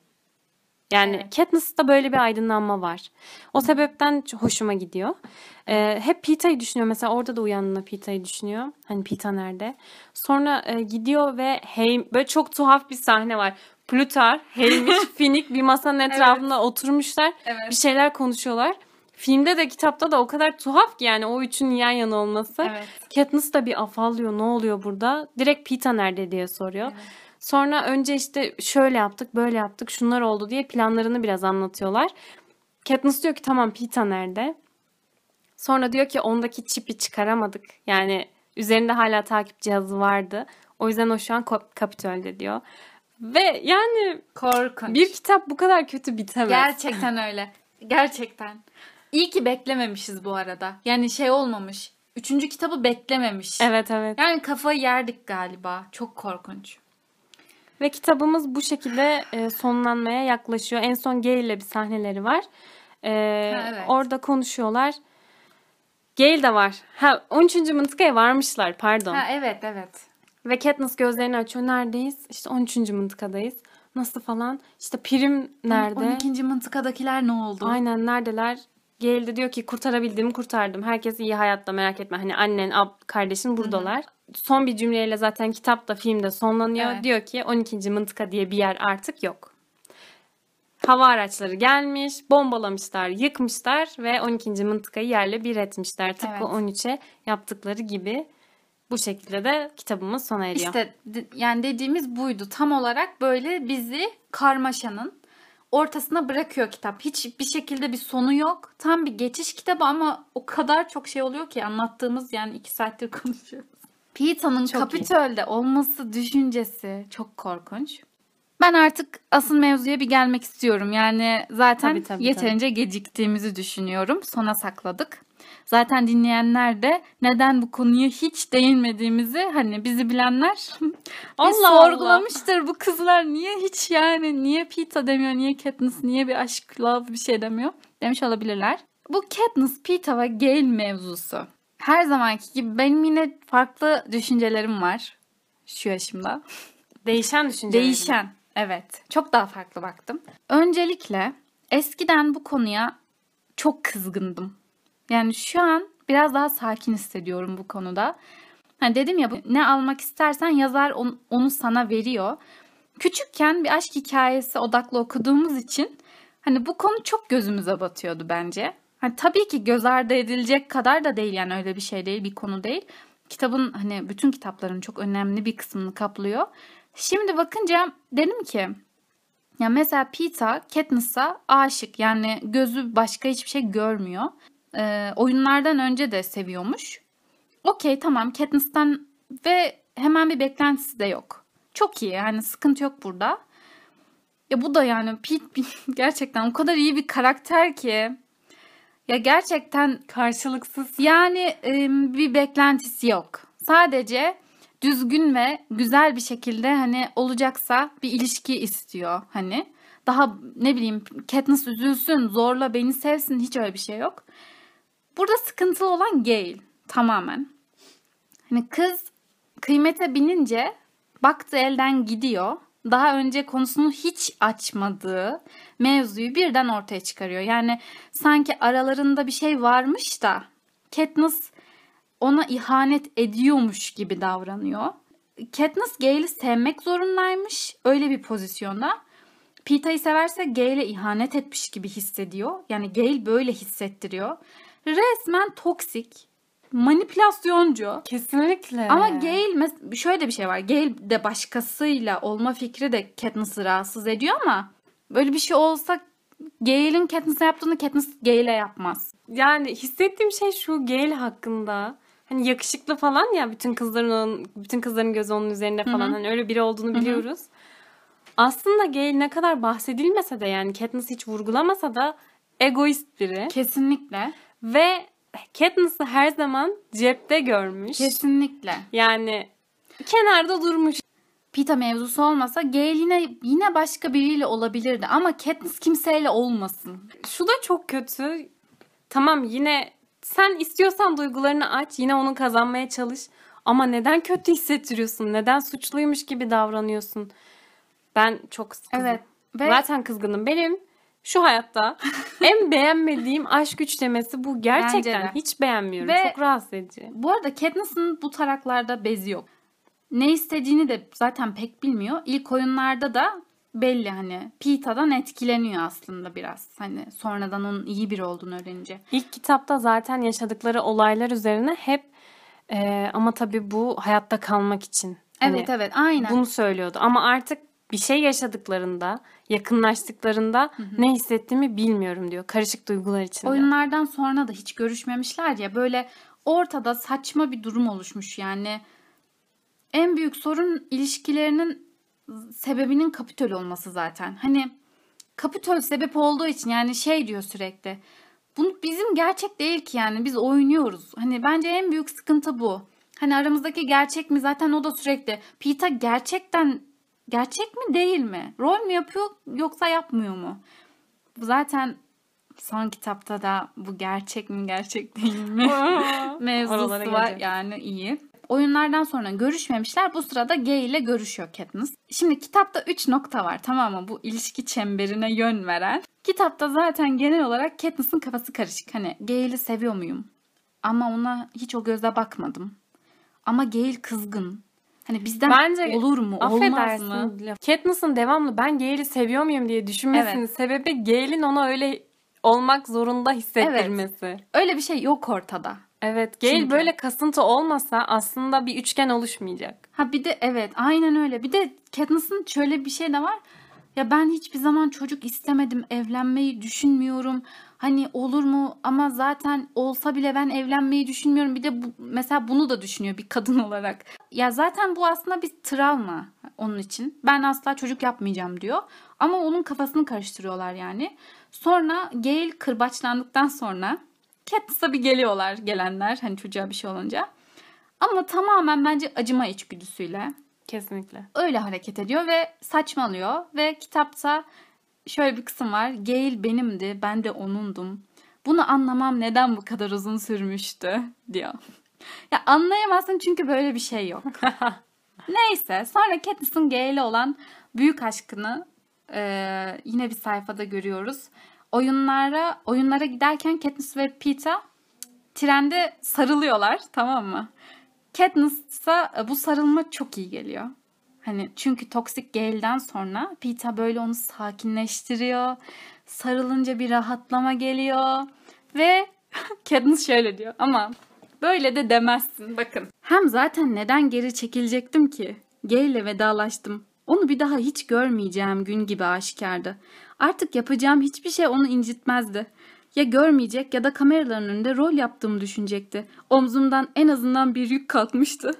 Yani Evet. Katniss'ta böyle bir aydınlanma var. O sebepten hoşuma gidiyor. Ee, hep Peeta'yı düşünüyor. Mesela orada da uyandığında Peeta'yı düşünüyor. Hani Peeta nerede? Sonra e, gidiyor ve hey, böyle çok tuhaf bir sahne var. Plutar, Haymitch, Finnick bir masanın etrafında oturmuşlar. Evet. Bir şeyler konuşuyorlar. Filmde de kitapta da o kadar tuhaf ki yani o üçünün yan yana olması. Evet. Katniss da bir afallıyor. Ne oluyor burada? Direkt Peeta nerede diye soruyor. Sonra önce işte şöyle yaptık, böyle yaptık, şunlar oldu diye planlarını biraz anlatıyorlar. Katniss diyor ki tamam Peeta nerede? Sonra diyor ki ondaki çipi çıkaramadık. Yani üzerinde hala takip cihazı vardı. O yüzden o şu an Kap- Kapitol'de diyor. Ve yani Korkunç. bir kitap bu kadar kötü bitemez. Gerçekten öyle. Gerçekten. İyi ki beklememişiz bu arada. Yani şey olmamış. Üçüncü kitabı beklememiş. Evet evet. Yani kafayı yerdik galiba. Çok korkunç. Ve kitabımız bu şekilde e, sonlanmaya yaklaşıyor. En son Gale ile bir sahneleri var. E, Ha, evet. Orada konuşuyorlar. Gale de var. Ha 13. mıntıkaya varmışlar pardon. Ha evet evet. Ve Katniss gözlerini açıyor. Neredeyiz? İşte 13. mıntıkadayız. Nasıl falan? İşte prim nerede? 12. mıntıkadakiler ne oldu? Aynen neredeler? Gale de diyor ki kurtarabildiğimi kurtardım. Herkes iyi hayatta merak etme. Hani annen, ab, kardeşin buradalar. Son bir cümleyle zaten kitap da filmde sonlanıyor. Evet. Diyor ki 12. mıntıka diye bir yer artık yok. Hava araçları gelmiş, bombalamışlar, yıkmışlar ve 12. mıntıkayı yerle bir etmişler. Tıpkı Evet. 13'e yaptıkları gibi. Bu şekilde de kitabımız sona eriyor. İşte de- yani dediğimiz buydu. Tam olarak böyle bizi karmaşanın ortasına bırakıyor kitap. Hiçbir şekilde bir sonu yok. Tam bir geçiş kitabı ama o kadar çok şey oluyor ki anlattığımız yani iki saattir konuşuyoruz. Peter'ın Çok iyi. Olması düşüncesi çok korkunç. Ben artık asıl mevzuya bir gelmek istiyorum. Yani zaten Tabii, tabii, yeterince geciktiğimizi düşünüyorum. Sona sakladık. Zaten dinleyenler de neden bu konuya hiç değinmediğimizi hani bizi bilenler Allah Allah. sorgulamıştır. Bu kızlar niye hiç yani niye Pita demiyor, niye Katniss, niye bir aşk, love bir şey demiyor demiş olabilirler. Bu Katniss, Pita ve Gale mevzusu. Her zamanki gibi benim yine farklı düşüncelerim var şu yaşımda. Değişen düşünceler. Değişen. Evet. Çok daha farklı baktım. Öncelikle eskiden bu konuya çok kızgındım. Yani şu an biraz daha sakin hissediyorum bu konuda. Hani dedim ya ne almak istersen yazar on- onu sana veriyor. Küçükken bir aşk hikayesi odaklı okuduğumuz için hani bu konu çok gözümüze batıyordu bence. Hani tabii ki göz ardı edilecek kadar da değil yani öyle bir şey değil bir konu değil. Kitabın hani bütün kitapların çok önemli bir kısmını kaplıyor. Şimdi bakınca dedim ki ya mesela Pita Katniss'a aşık yani gözü başka hiçbir şey görmüyor. Ee, oyunlardan önce de seviyormuş. Okey tamam Katniss'ten ve hemen bir beklentisi de yok. Çok iyi yani sıkıntı yok burada. Ya bu da yani Pete gerçekten o kadar iyi bir karakter ki. Ya gerçekten Karşılıksız. yani e, bir beklentisi yok. Sadece düzgün ve güzel bir şekilde hani olacaksa bir ilişki istiyor hani. Daha ne bileyim Katniss üzülsün, zorla beni sevsin hiç öyle bir şey yok. Burada sıkıntılı olan Gale tamamen. Hani kız kıymete binince baktı elden gidiyor. Daha önce konusunu hiç açmadığı mevzuyu birden ortaya çıkarıyor. Yani sanki aralarında bir şey varmış da Katniss ona ihanet ediyormuş gibi davranıyor. Katniss Gale'i sevmek zorundaymış öyle bir pozisyonda. Pita'yı severse Gale'e ihanet etmiş gibi hissediyor. Yani Gale böyle hissettiriyor. Resmen toksik, manipülasyoncu. Kesinlikle. Ama mes- şöyle bir şey var. Gale de başkasıyla olma fikri de Katniss'ı rahatsız ediyor ama böyle bir şey olsa Gale'in Katniss'e yaptığını Katniss Gale'e yapmaz. Yani hissettiğim şey şu Gale hakkında. Hani yakışıklı falan ya bütün kızların onun, bütün kızların gözü onun üzerinde falan. Hani öyle biri olduğunu biliyoruz. Aslında Gale ne kadar bahsedilmese de yani Katniss hiç vurgulamasa da egoist biri. Kesinlikle. Ve Katniss'ı her zaman cepte görmüş. Kesinlikle. Yani kenarda durmuş. Pita mevzusu olmasa Gale yine yine başka biriyle olabilirdi ama Katniss kimseyle olmasın. Şu da çok kötü. Tamam yine sen istiyorsan duygularını aç. Yine onu kazanmaya çalış. Ama neden kötü hissettiriyorsun? Neden suçluymuş gibi davranıyorsun? Ben çok kızgınım. Evet. Ve Zaten kızgınım. Benim şu hayatta en beğenmediğim aşk üçlemesi bu. Gerçekten hiç beğenmiyorum. Ve- Çok rahatsız edici. bu arada Katniss'ın bu taraklarda bezi yok. Ne istediğini de zaten pek bilmiyor. İlk oyunlarda da belli hani Pita'dan etkileniyor aslında biraz. Hani sonradan onun iyi biri olduğunu öğrenince. İlk kitapta zaten yaşadıkları olaylar üzerine hep e, ama tabii bu hayatta kalmak için. Hani Evet evet aynen. Bunu söylüyordu ama artık bir şey yaşadıklarında, yakınlaştıklarında ne hissettiğimi bilmiyorum diyor. Karışık duygular içinde. Oyunlardan sonra da hiç görüşmemişler ya böyle ortada saçma bir durum oluşmuş yani. En büyük sorun ilişkilerinin sebebinin Kapitol olması zaten. Hani Kapitol sebep olduğu için yani şey diyor sürekli. Bunu bizim gerçek değil ki yani biz oynuyoruz. Hani bence en büyük sıkıntı bu. Hani aramızdaki gerçek mi zaten o da sürekli. Pita gerçekten gerçek mi değil mi? Rol mü yapıyor yoksa yapmıyor mu? Zaten son kitapta da bu gerçek mi gerçek değil mi mevzusu var geleceğim. yani iyi. Oyunlardan sonra görüşmemişler. Bu sırada Gay ile görüşüyor Katniss. Şimdi kitapta 3 nokta var tamam mı? Bu ilişki çemberine yön veren. Kitapta zaten genel olarak Katniss'ın kafası karışık. Hani Gale'i seviyor muyum? Ama ona hiç o gözle bakmadım. Ama Gale kızgın. Hani bizden Bence olur mu? Olmaz mı? Katniss'ın devamlı ben Gale'i seviyor muyum diye düşünmesinin sebebi Gale'in ona öyle olmak zorunda hissettirmesi. Evet, Öyle bir şey yok ortada. Gale Çünkü- böyle kasıntı olmasa aslında bir üçgen oluşmayacak. Ha bir de evet aynen öyle. Bir de Katniss'ın şöyle bir şey de var. Ya ben hiçbir zaman çocuk istemedim. Evlenmeyi düşünmüyorum. Hani olur mu ama zaten olsa bile ben evlenmeyi düşünmüyorum. Bir de bu, mesela bunu da düşünüyor bir kadın olarak. Ya zaten bu aslında bir travma onun için. Ben asla çocuk yapmayacağım diyor. Ama onun kafasını karıştırıyorlar yani. Sonra Gale kırbaçlandıktan sonra Katniss'a bir geliyorlar gelenler hani çocuğa bir şey olunca. Ama tamamen bence acıma içgüdüsüyle Kesinlikle. öyle hareket ediyor ve saçmalıyor ve kitapta şöyle bir kısım var. Gale benimdi, ben de onundum. Bunu anlamam neden bu kadar uzun sürmüştü diyor. Ya anlayamazsın çünkü böyle bir şey yok. Neyse sonra Katniss'ın Gale'e olan büyük aşkını e, yine bir sayfada görüyoruz. Oyunlara oyunlara giderken Katniss ve Peeta trende sarılıyorlar tamam mı? Katniss'a e, bu sarılma çok iyi geliyor. Hani çünkü toksik Gale'den sonra Peeta böyle onu sakinleştiriyor. Sarılınca bir rahatlama geliyor. Ve Katniss şöyle diyor ama böyle de demezsin bakın. Hem zaten neden geri çekilecektim ki? Gale'le vedalaştım. Onu bir daha hiç görmeyeceğim gün gibi aşikardı. Artık yapacağım hiçbir şey onu incitmezdi. Ya görmeyecek ya da kameraların önünde rol yaptığımı düşünecekti. Omzumdan en azından bir yük kalkmıştı.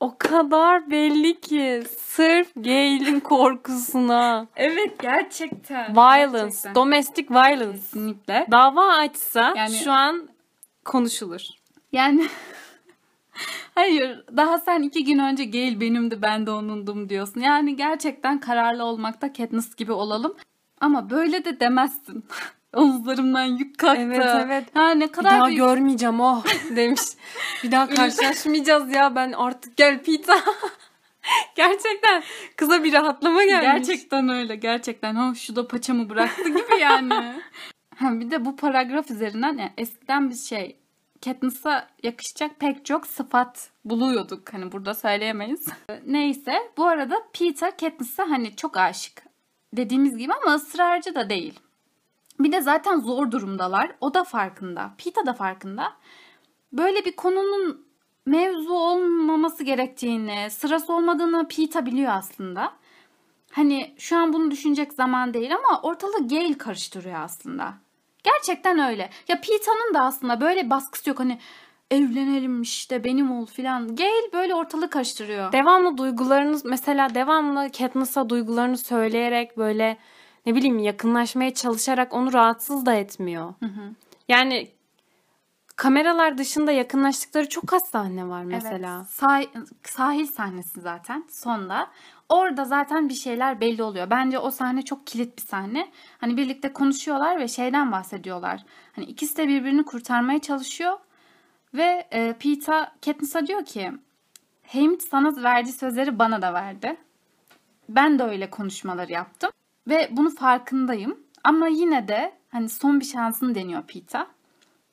O kadar belli ki sırf Gale'in korkusuna. Evet gerçekten. Violence, domestic violence. Kesinlikle. Dava açsa Yani- şu an konuşulur. Yani hayır daha sen iki gün önce Gale benimdi ben de onundum diyorsun. Yani gerçekten kararlı olmakta Katniss gibi olalım. Ama böyle de demezsin. Omuzlarımdan yük kalktı. Evet, evet. Ha, ne Bir kadar daha büyük- görmeyeceğim oh demiş. Bir daha karşılaşmayacağız ya ben artık gel pizza. Gerçekten kıza bir rahatlama gelmiş. Gerçekten öyle gerçekten. Oh şu da paçamı bıraktı gibi yani. ha, bir de bu paragraf üzerinden yani eskiden biz şey Katniss'a yakışacak pek çok sıfat buluyorduk. Hani burada söyleyemeyiz. Neyse bu arada Peter Katniss'a hani çok aşık. Dediğimiz gibi ama ısrarcı da değil. Bir de zaten zor durumdalar. O da farkında. Peter da farkında. Böyle bir konunun mevzu olmaması gerektiğini, sırası olmadığını Peter biliyor aslında. Hani şu an bunu düşünecek zaman değil ama ortalığı Gale karıştırıyor aslında. Gerçekten öyle. Ya Peter'ın da aslında böyle baskısı yok. Hani evlenelim işte benim ol filan. Gale böyle ortalığı karıştırıyor. Devamlı duygularınız mesela devamlı Katniss'a duygularını söyleyerek böyle ne bileyim yakınlaşmaya çalışarak onu rahatsız da etmiyor. Yani kameralar dışında yakınlaştıkları çok az sahne var mesela. Evet. Sah- sahil sahnesi zaten sonda. Orada zaten bir şeyler belli oluyor. Bence o sahne çok kilit bir sahne. Hani birlikte konuşuyorlar ve şeyden bahsediyorlar. Hani ikisi de birbirini kurtarmaya çalışıyor. Ve e, Peeta Katniss'a diyor ki Hamid sana verdiği sözleri bana da verdi. Ben de öyle konuşmaları yaptım. Ve bunu farkındayım. Ama yine de hani son bir şansını deniyor Peeta.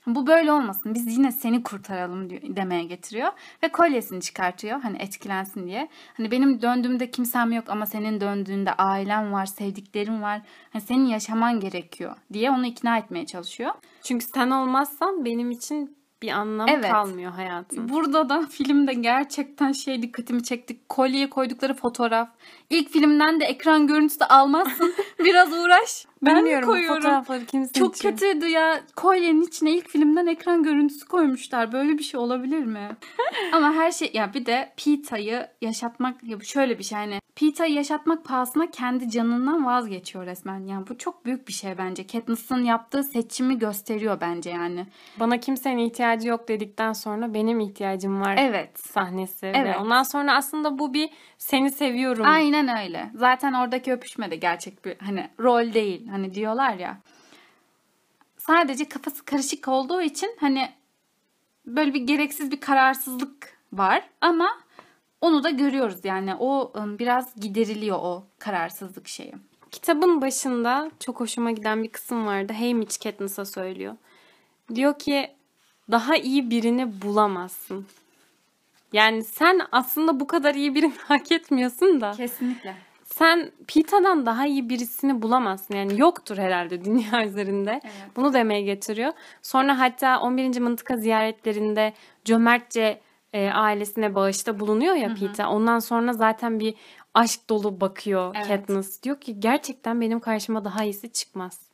Bu böyle olmasın. Biz yine seni kurtaralım diyor, demeye getiriyor. Ve kolyesini çıkartıyor. Hani etkilensin diye. Hani benim döndüğümde kimsem yok ama senin döndüğünde ailem var, sevdiklerim var. Hani senin yaşaman gerekiyor diye onu ikna etmeye çalışıyor. Çünkü sen olmazsan benim için bir anlamı Evet. kalmıyor hayatım. Burada da filmde gerçekten şey dikkatimi çekti. Kolyeye koydukları fotoğraf. İlk filmden de ekran görüntüsü almazsın. Biraz uğraş. Ben mi Bilmiyorum koyuyorum? fotoğrafları kim Çok seçiyor? kötüydü ya. Kolyenin içine ilk filmden ekran görüntüsü koymuşlar. Böyle bir şey olabilir mi? Ama her şey ya bir de Peeta'yı yaşatmak ya şöyle bir şey hani Peeta'yı yaşatmak pahasına kendi canından vazgeçiyor resmen. Yani bu çok büyük bir şey bence. Katniss'ın yaptığı seçimi gösteriyor bence yani. Bana kimsenin ihtiyacı yok dedikten sonra benim ihtiyacım var Evet. sahnesi. Evet. Ve ondan sonra aslında bu bir seni seviyorum. Aynen öyle. Zaten oradaki öpüşme de gerçek bir hani rol değil. Hani diyorlar ya. Sadece kafası karışık olduğu için hani böyle bir gereksiz bir kararsızlık var ama onu da görüyoruz yani o ım, biraz gideriliyor o kararsızlık şeyi. Kitabın başında çok hoşuma giden bir kısım vardı. Haymitch Katniss'a söylüyor. Diyor ki daha iyi birini bulamazsın. Yani sen aslında bu kadar iyi birini hak etmiyorsun da. Kesinlikle. Sen Pita'dan daha iyi birisini bulamazsın. Yani yoktur herhalde dünya üzerinde. Evet. Bunu demeye getiriyor. Sonra hatta 11. mıntıka ziyaretlerinde cömertçe e, ailesine bağışta bulunuyor ya Pita. Ondan sonra zaten bir aşk dolu bakıyor Evet. Katniss. Diyor ki gerçekten benim karşıma daha iyisi çıkmaz.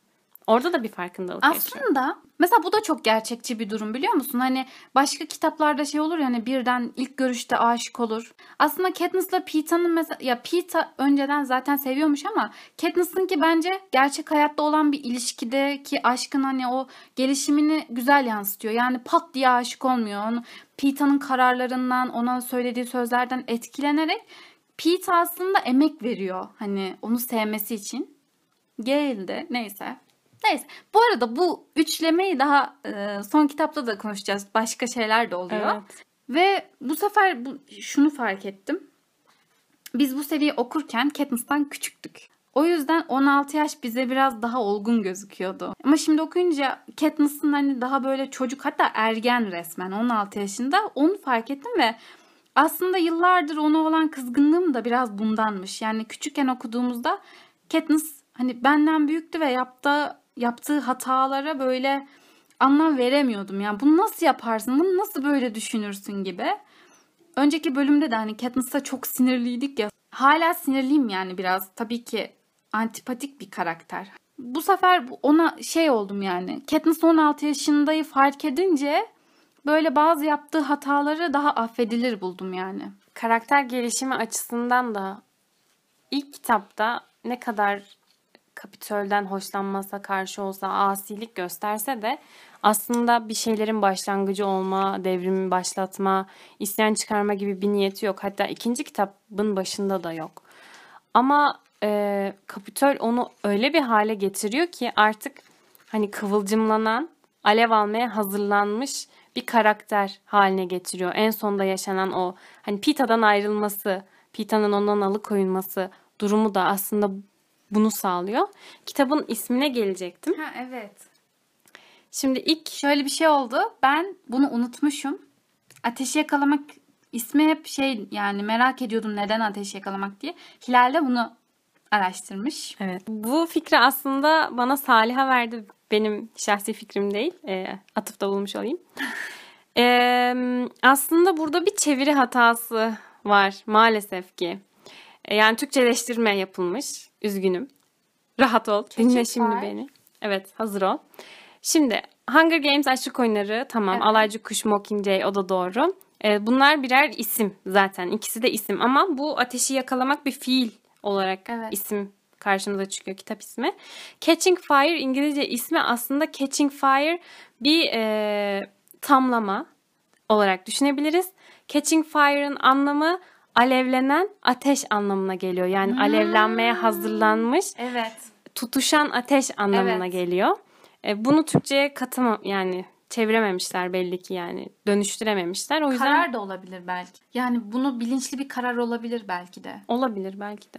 Orada da bir farkındalık yaşıyor. Aslında mesela bu da çok gerçekçi bir durum biliyor musun? Hani başka kitaplarda şey olur ya hani birden ilk görüşte aşık olur. Aslında Katniss'la Pita'nın mesela ya Pita önceden zaten seviyormuş ama Katniss'ınki bence gerçek hayatta olan bir ilişkideki aşkın hani o gelişimini güzel yansıtıyor. Yani pat diye aşık olmuyor. Onu Pita'nın kararlarından, ona söylediği sözlerden etkilenerek Pita aslında emek veriyor hani onu sevmesi için. Gale de neyse. Neyse. Bu arada bu üçlemeyi daha e, son kitapta da konuşacağız. Başka şeyler de oluyor. Evet. Ve bu sefer bu, şunu fark ettim. Biz bu seriyi okurken Katniss'tan küçüktük. O yüzden 16 yaş bize biraz daha olgun gözüküyordu. Ama şimdi okuyunca Katniss'ın hani daha böyle çocuk hatta ergen resmen 16 yaşında onu fark ettim ve aslında yıllardır ona olan kızgınlığım da biraz bundanmış. Yani küçükken okuduğumuzda Katniss hani benden büyüktü ve yaptığı yaptığı hatalara böyle anlam veremiyordum. Yani bunu nasıl yaparsın? Bunu nasıl böyle düşünürsün gibi. Önceki bölümde de hani Katniss'a çok sinirliydik ya. Hala sinirliyim yani biraz. Tabii ki antipatik bir karakter. Bu sefer ona şey oldum yani. Katniss 16 yaşındayı fark edince böyle bazı yaptığı hataları daha affedilir buldum yani. karakter gelişimi açısından da ilk kitapta ne kadar Kapitol'den hoşlanmasa karşı olsa asilik gösterse de aslında bir şeylerin başlangıcı olma, devrimi başlatma, isyan çıkarma gibi bir niyeti yok. Hatta ikinci kitabın başında da yok. Ama e, Kapitol onu öyle bir hale getiriyor ki artık hani kıvılcımlanan, alev almaya hazırlanmış bir karakter haline getiriyor. En sonda yaşanan o hani Pita'dan ayrılması, Pita'nın ondan alıkoyulması durumu da aslında bunu sağlıyor. Kitabın ismine gelecektim. Ha evet. Şimdi ilk Şöyle bir şey oldu. Ben bunu unutmuşum. Ateşi yakalamak ismi hep şey yani merak ediyordum neden ateşi yakalamak diye. Hilal de bunu araştırmış. Evet. Bu fikri aslında bana Saliha verdi. Benim şahsi fikrim değil. E, atıfta bulmuş olayım. E, aslında burada bir çeviri hatası var maalesef ki. E, yani Türkçeleştirme yapılmış. Üzgünüm. Rahat ol. Dinle Catching şimdi beni. Evet hazır ol. Şimdi Hunger Games Açlık Oyunları tamam. Evet. Alaycı Kuş Mockingjay o da doğru. E, bunlar birer isim zaten. İkisi de isim ama bu ateşi yakalamak bir fiil olarak Evet. isim karşımıza çıkıyor kitap ismi. Catching Fire İngilizce ismi aslında Catching Fire bir e, tamlama olarak düşünebiliriz. Catching Fire'ın anlamı alevlenen ateş anlamına geliyor. Yani alevlenmeye hazırlanmış, Evet. tutuşan ateş anlamına Evet. geliyor. E, bunu Türkçe'ye katama yani çevirememişler belli ki yani dönüştürememişler. O yüzden Karar da olabilir belki. Yani bunu bilinçli bir karar olabilir belki de. olabilir belki de.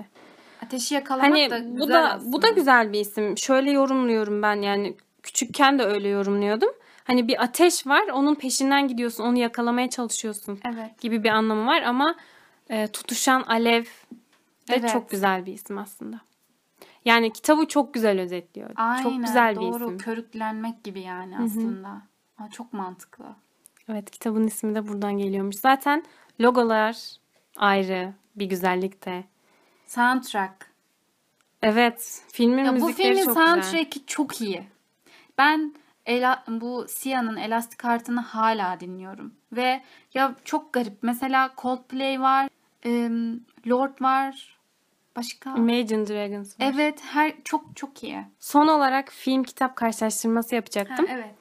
Ateşi yakalamak Hani da güzel bu da aslında. bu da güzel bir isim. Şöyle yorumluyorum ben yani küçükken de öyle yorumluyordum. Hani bir ateş var, onun peşinden gidiyorsun, onu yakalamaya çalışıyorsun Evet. gibi bir anlamı var ama e, tutuşan alev de Evet. çok güzel bir isim aslında. Yani kitabı çok güzel özetliyor. Aynen. çok güzel bir doğru. isim. Körüklenmek gibi yani aslında. Aa, çok mantıklı. Evet, kitabın ismi de buradan geliyormuş. Zaten logolar ayrı bir güzellikte. Soundtrack. Evet, filmin Ya bu müzikleri filmin çok güzel. soundtrack'i çok iyi. Ben Ela, bu Sia'nın Elastic Heart'ını hala dinliyorum. Ve ya çok garip. Mesela Coldplay var. Em, Lord var. Başka? Imagine Dragons var. Evet, her çok çok iyi. Son olarak film kitap karşılaştırması yapacaktım. evet.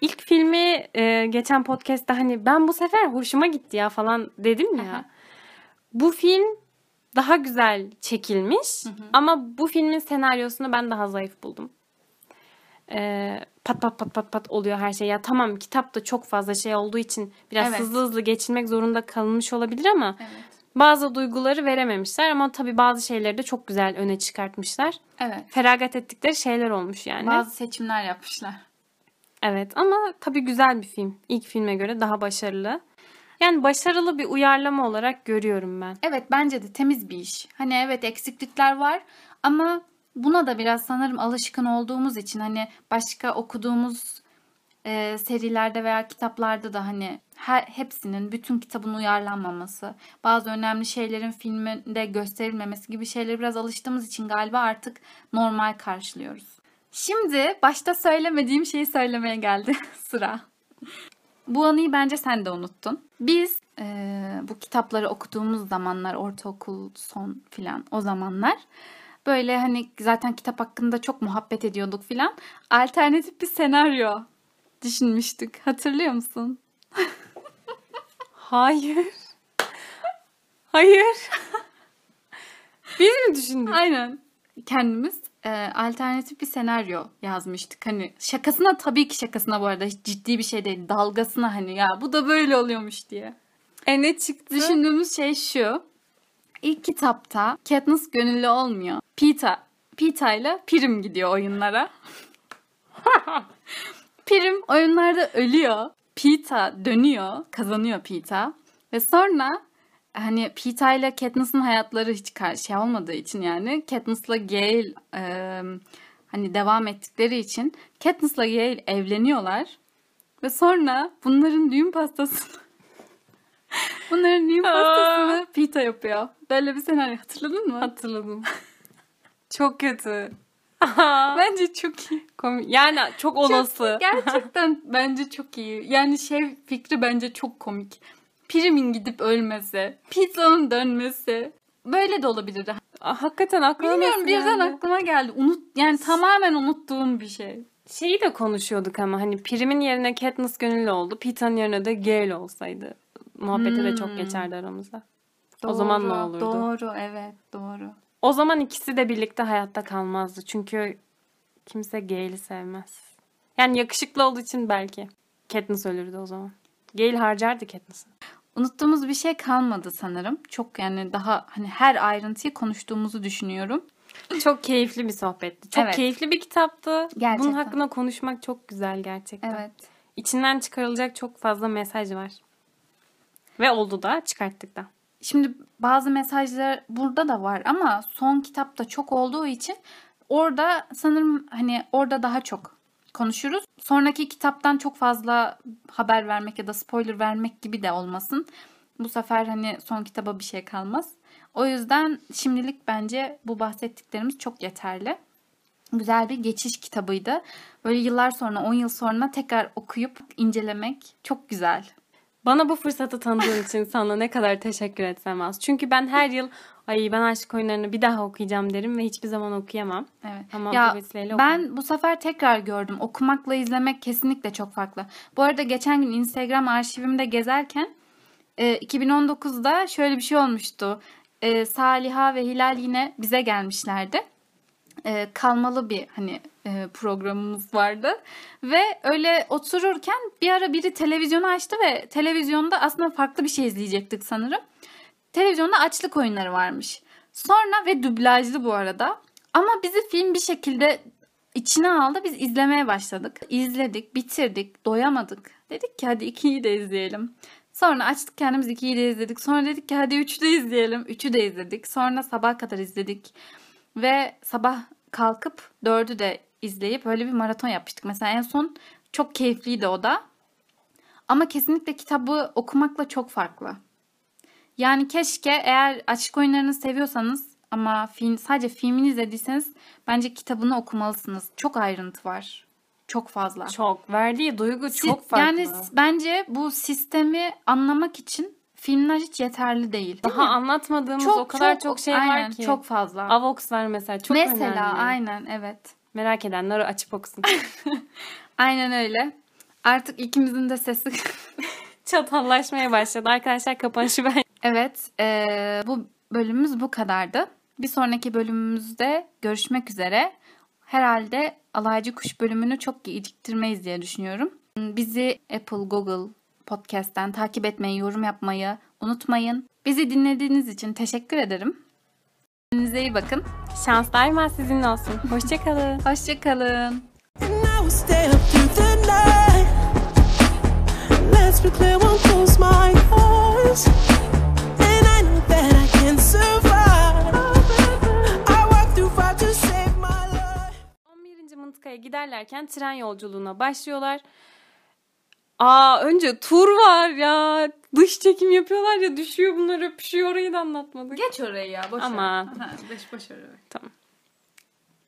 İlk filmi e, geçen podcast'ta hani ben bu sefer hoşuma gitti ya falan dedim ya. Aha. bu film daha güzel çekilmiş ama bu filmin senaryosunu ben daha zayıf buldum. e, pat pat pat pat pat oluyor her şey. Ya tamam kitapta çok fazla şey olduğu için biraz Evet. hızlı hızlı geçilmek zorunda kalınmış olabilir ama bazı duyguları verememişler ama tabii bazı şeyleri de çok güzel öne çıkartmışlar. Evet. Feragat ettikleri şeyler olmuş yani. Bazı seçimler yapmışlar. Evet ama tabii güzel bir film. İlk filme göre daha başarılı. Yani başarılı bir uyarlama olarak görüyorum ben. Evet bence de temiz bir iş. Hani evet eksiklikler var ama buna da biraz sanırım alışkın olduğumuz için hani başka okuduğumuz e, serilerde veya kitaplarda da hani her hepsinin bütün kitabın uyarlanmaması, bazı önemli şeylerin filminde gösterilmemesi gibi şeylere biraz alıştığımız için galiba artık normal karşılıyoruz. Şimdi başta söylemediğim şeyi söylemeye geldi sıra. Bu anıyı bence sen de unuttun. Biz eee, bu kitapları okuduğumuz zamanlar, ortaokul son filan o zamanlar böyle hani zaten kitap hakkında çok muhabbet ediyorduk filan. Alternatif bir senaryo düşünmüştük. Hatırlıyor musun? Hayır. Hayır. Biz mi düşündük? Aynen. Kendimiz eee, alternatif bir senaryo yazmıştık. Hani şakasına tabii ki şakasına bu arada hiç ciddi bir şey değil. Dalgasına hani ya bu da böyle oluyormuş diye. E ne çıktı? Düşündüğümüz şey şu. İlk kitapta Katniss gönüllü olmuyor. Pita, Pita ile Prim gidiyor oyunlara. Prim oyunlarda ölüyor. Pita dönüyor, kazanıyor Pita. Ve sonra hani Pita ile Katniss'ın hayatları hiç şey olmadığı için yani Katniss'la Gale e, hani devam ettikleri için Katniss'la Gale evleniyorlar. Ve sonra bunların düğün pastasını Bunların düğün pastasını Pita yapıyor. Böyle bir senaryo hatırladın mı? Hatırladım. Çok kötü. Bence çok iyi. Komik. Yani çok olası. Gerçekten bence çok iyi. Yani şey fikri bence çok komik. Prim'in gidip ölmesi, Pita'nın dönmesi. Böyle de olabilirdi. Aa, Hakikaten aklıma Bilmiyorum birden geldi? aklıma geldi. Unut yani tamamen unuttuğum bir şey. Şeyi de konuşuyorduk ama hani Prim'in yerine Katniss gönüllü oldu. Pita'nın yerine de Gale olsaydı. Muhabbeti de çok geçerdi aramızda. O zaman ne Doğru, olurdu? Doğru evet doğru. O zaman ikisi de birlikte hayatta kalmazdı. Çünkü kimse Gale'i sevmez. Yani yakışıklı olduğu için belki. Katniss ölürdü o zaman. Gale harcardı Katniss'ı. Unuttuğumuz bir şey kalmadı sanırım. Çok yani daha hani her ayrıntıyı konuştuğumuzu düşünüyorum. Çok keyifli bir sohbetti. Çok Evet. keyifli bir kitaptı. Gerçekten. Bunun hakkında konuşmak çok güzel gerçekten. Evet. İçinden çıkarılacak çok fazla mesaj var. Ve oldu da çıkarttık da. Şimdi bazı mesajlar burada da var ama son kitapta çok olduğu için orada sanırım hani orada daha çok konuşuruz. Sonraki kitaptan çok fazla haber vermek ya da spoiler vermek gibi de olmasın. Bu sefer hani son kitaba bir şey kalmaz. O yüzden şimdilik bence bu bahsettiklerimiz çok yeterli. Güzel bir geçiş kitabıydı. Böyle yıllar sonra, 10 yıl sonra tekrar okuyup incelemek çok güzel. Bana bu fırsatı tanıdığın için sana ne kadar teşekkür etsem az. Çünkü ben her yıl ay ben aşk oyunlarını bir daha okuyacağım derim ve hiçbir zaman okuyamam. Evet. Ama ya bu vesileyle ben bu sefer tekrar gördüm. Okumakla izlemek kesinlikle çok farklı. Bu arada geçen gün Instagram arşivimde gezerken e, 2019'da şöyle bir şey olmuştu. E, Saliha ve Hilal yine bize gelmişlerdi. E, kalmalı bir hani programımız vardı ve öyle otururken bir ara biri televizyonu açtı ve televizyonda aslında farklı bir şey izleyecektik sanırım. Televizyonda açlık oyunları varmış. Sonra ve dublajlı bu arada. Ama bizi film bir şekilde içine aldı. Biz izlemeye başladık. İzledik, bitirdik, doyamadık. Dedik ki hadi ikiyi de izleyelim. Sonra açtık kendimiz ikiyi de izledik. Sonra dedik ki hadi üçü de izleyelim. Üçü de izledik. Sonra sabah kadar izledik. Ve sabah kalkıp dördü de izleyip öyle bir maraton yapmıştık. Mesela en son çok keyifliydi o da. Ama kesinlikle kitabı okumakla çok farklı. Yani keşke eğer açık oyunlarını seviyorsanız ama film, sadece filmini izlediyseniz bence kitabını okumalısınız. Çok ayrıntı var. Çok fazla. çok verdiği duygu Si- çok farklı. Yani bence bu sistemi anlamak için filmler hiç yeterli değil. değil daha mi? anlatmadığımız o kadar çok, şey aynen, var ki. Çok fazla. Avox var mesela çok Mesela önemli. aynen evet. Merak edenler açıp okusun. Aynen öyle. Artık ikimizin de sesi Çatallaşmaya başladı. Arkadaşlar kapanışı ben. Evet, eee, bu bölümümüz bu kadardı. Bir sonraki bölümümüzde görüşmek üzere. herhalde alaycı kuş bölümünü çok geciktirmeyiz diye düşünüyorum. Bizi Apple, Google Podcast'ten takip etmeyi, yorum yapmayı unutmayın. Bizi dinlediğiniz için teşekkür ederim. Kendinize iyi bakın. Şans daima sizinle olsun. Hoşçakalın. Hoşçakalın. And I will stay up through the night. Let's be clear, won't close my eyes. And I know that I can survive. I walk through fire to save my life. 11. mıntıkaya giderlerken tren yolculuğuna başlıyorlar. Aa önce tur var ya. Dış çekim yapıyorlar ya düşüyor bunlar öpüşüyor orayı da anlatmadık. Geç orayı ya. Boş Aman. Ha, beş boş orayı.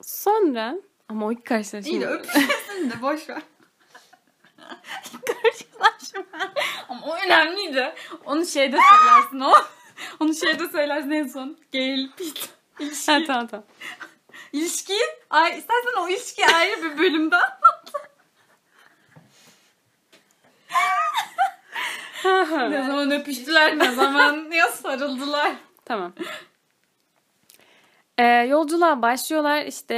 Sonra ama o ilk karşılaşma. İyi de öpüşmesin de boş ver. Karşılaşma. Ama o önemliydi. Onu şeyde söylersin o. Onu şeyde söylersin en son. Gel pit. İlişki. Ha, tamam tamam. İlişkiyi, ay, istersen o ilişkiyi ayrı bir bölümde anlat. Ne zaman öpüştüler, ne zaman ya sarıldılar. Tamam. Ee, yolculuğa başlıyorlar işte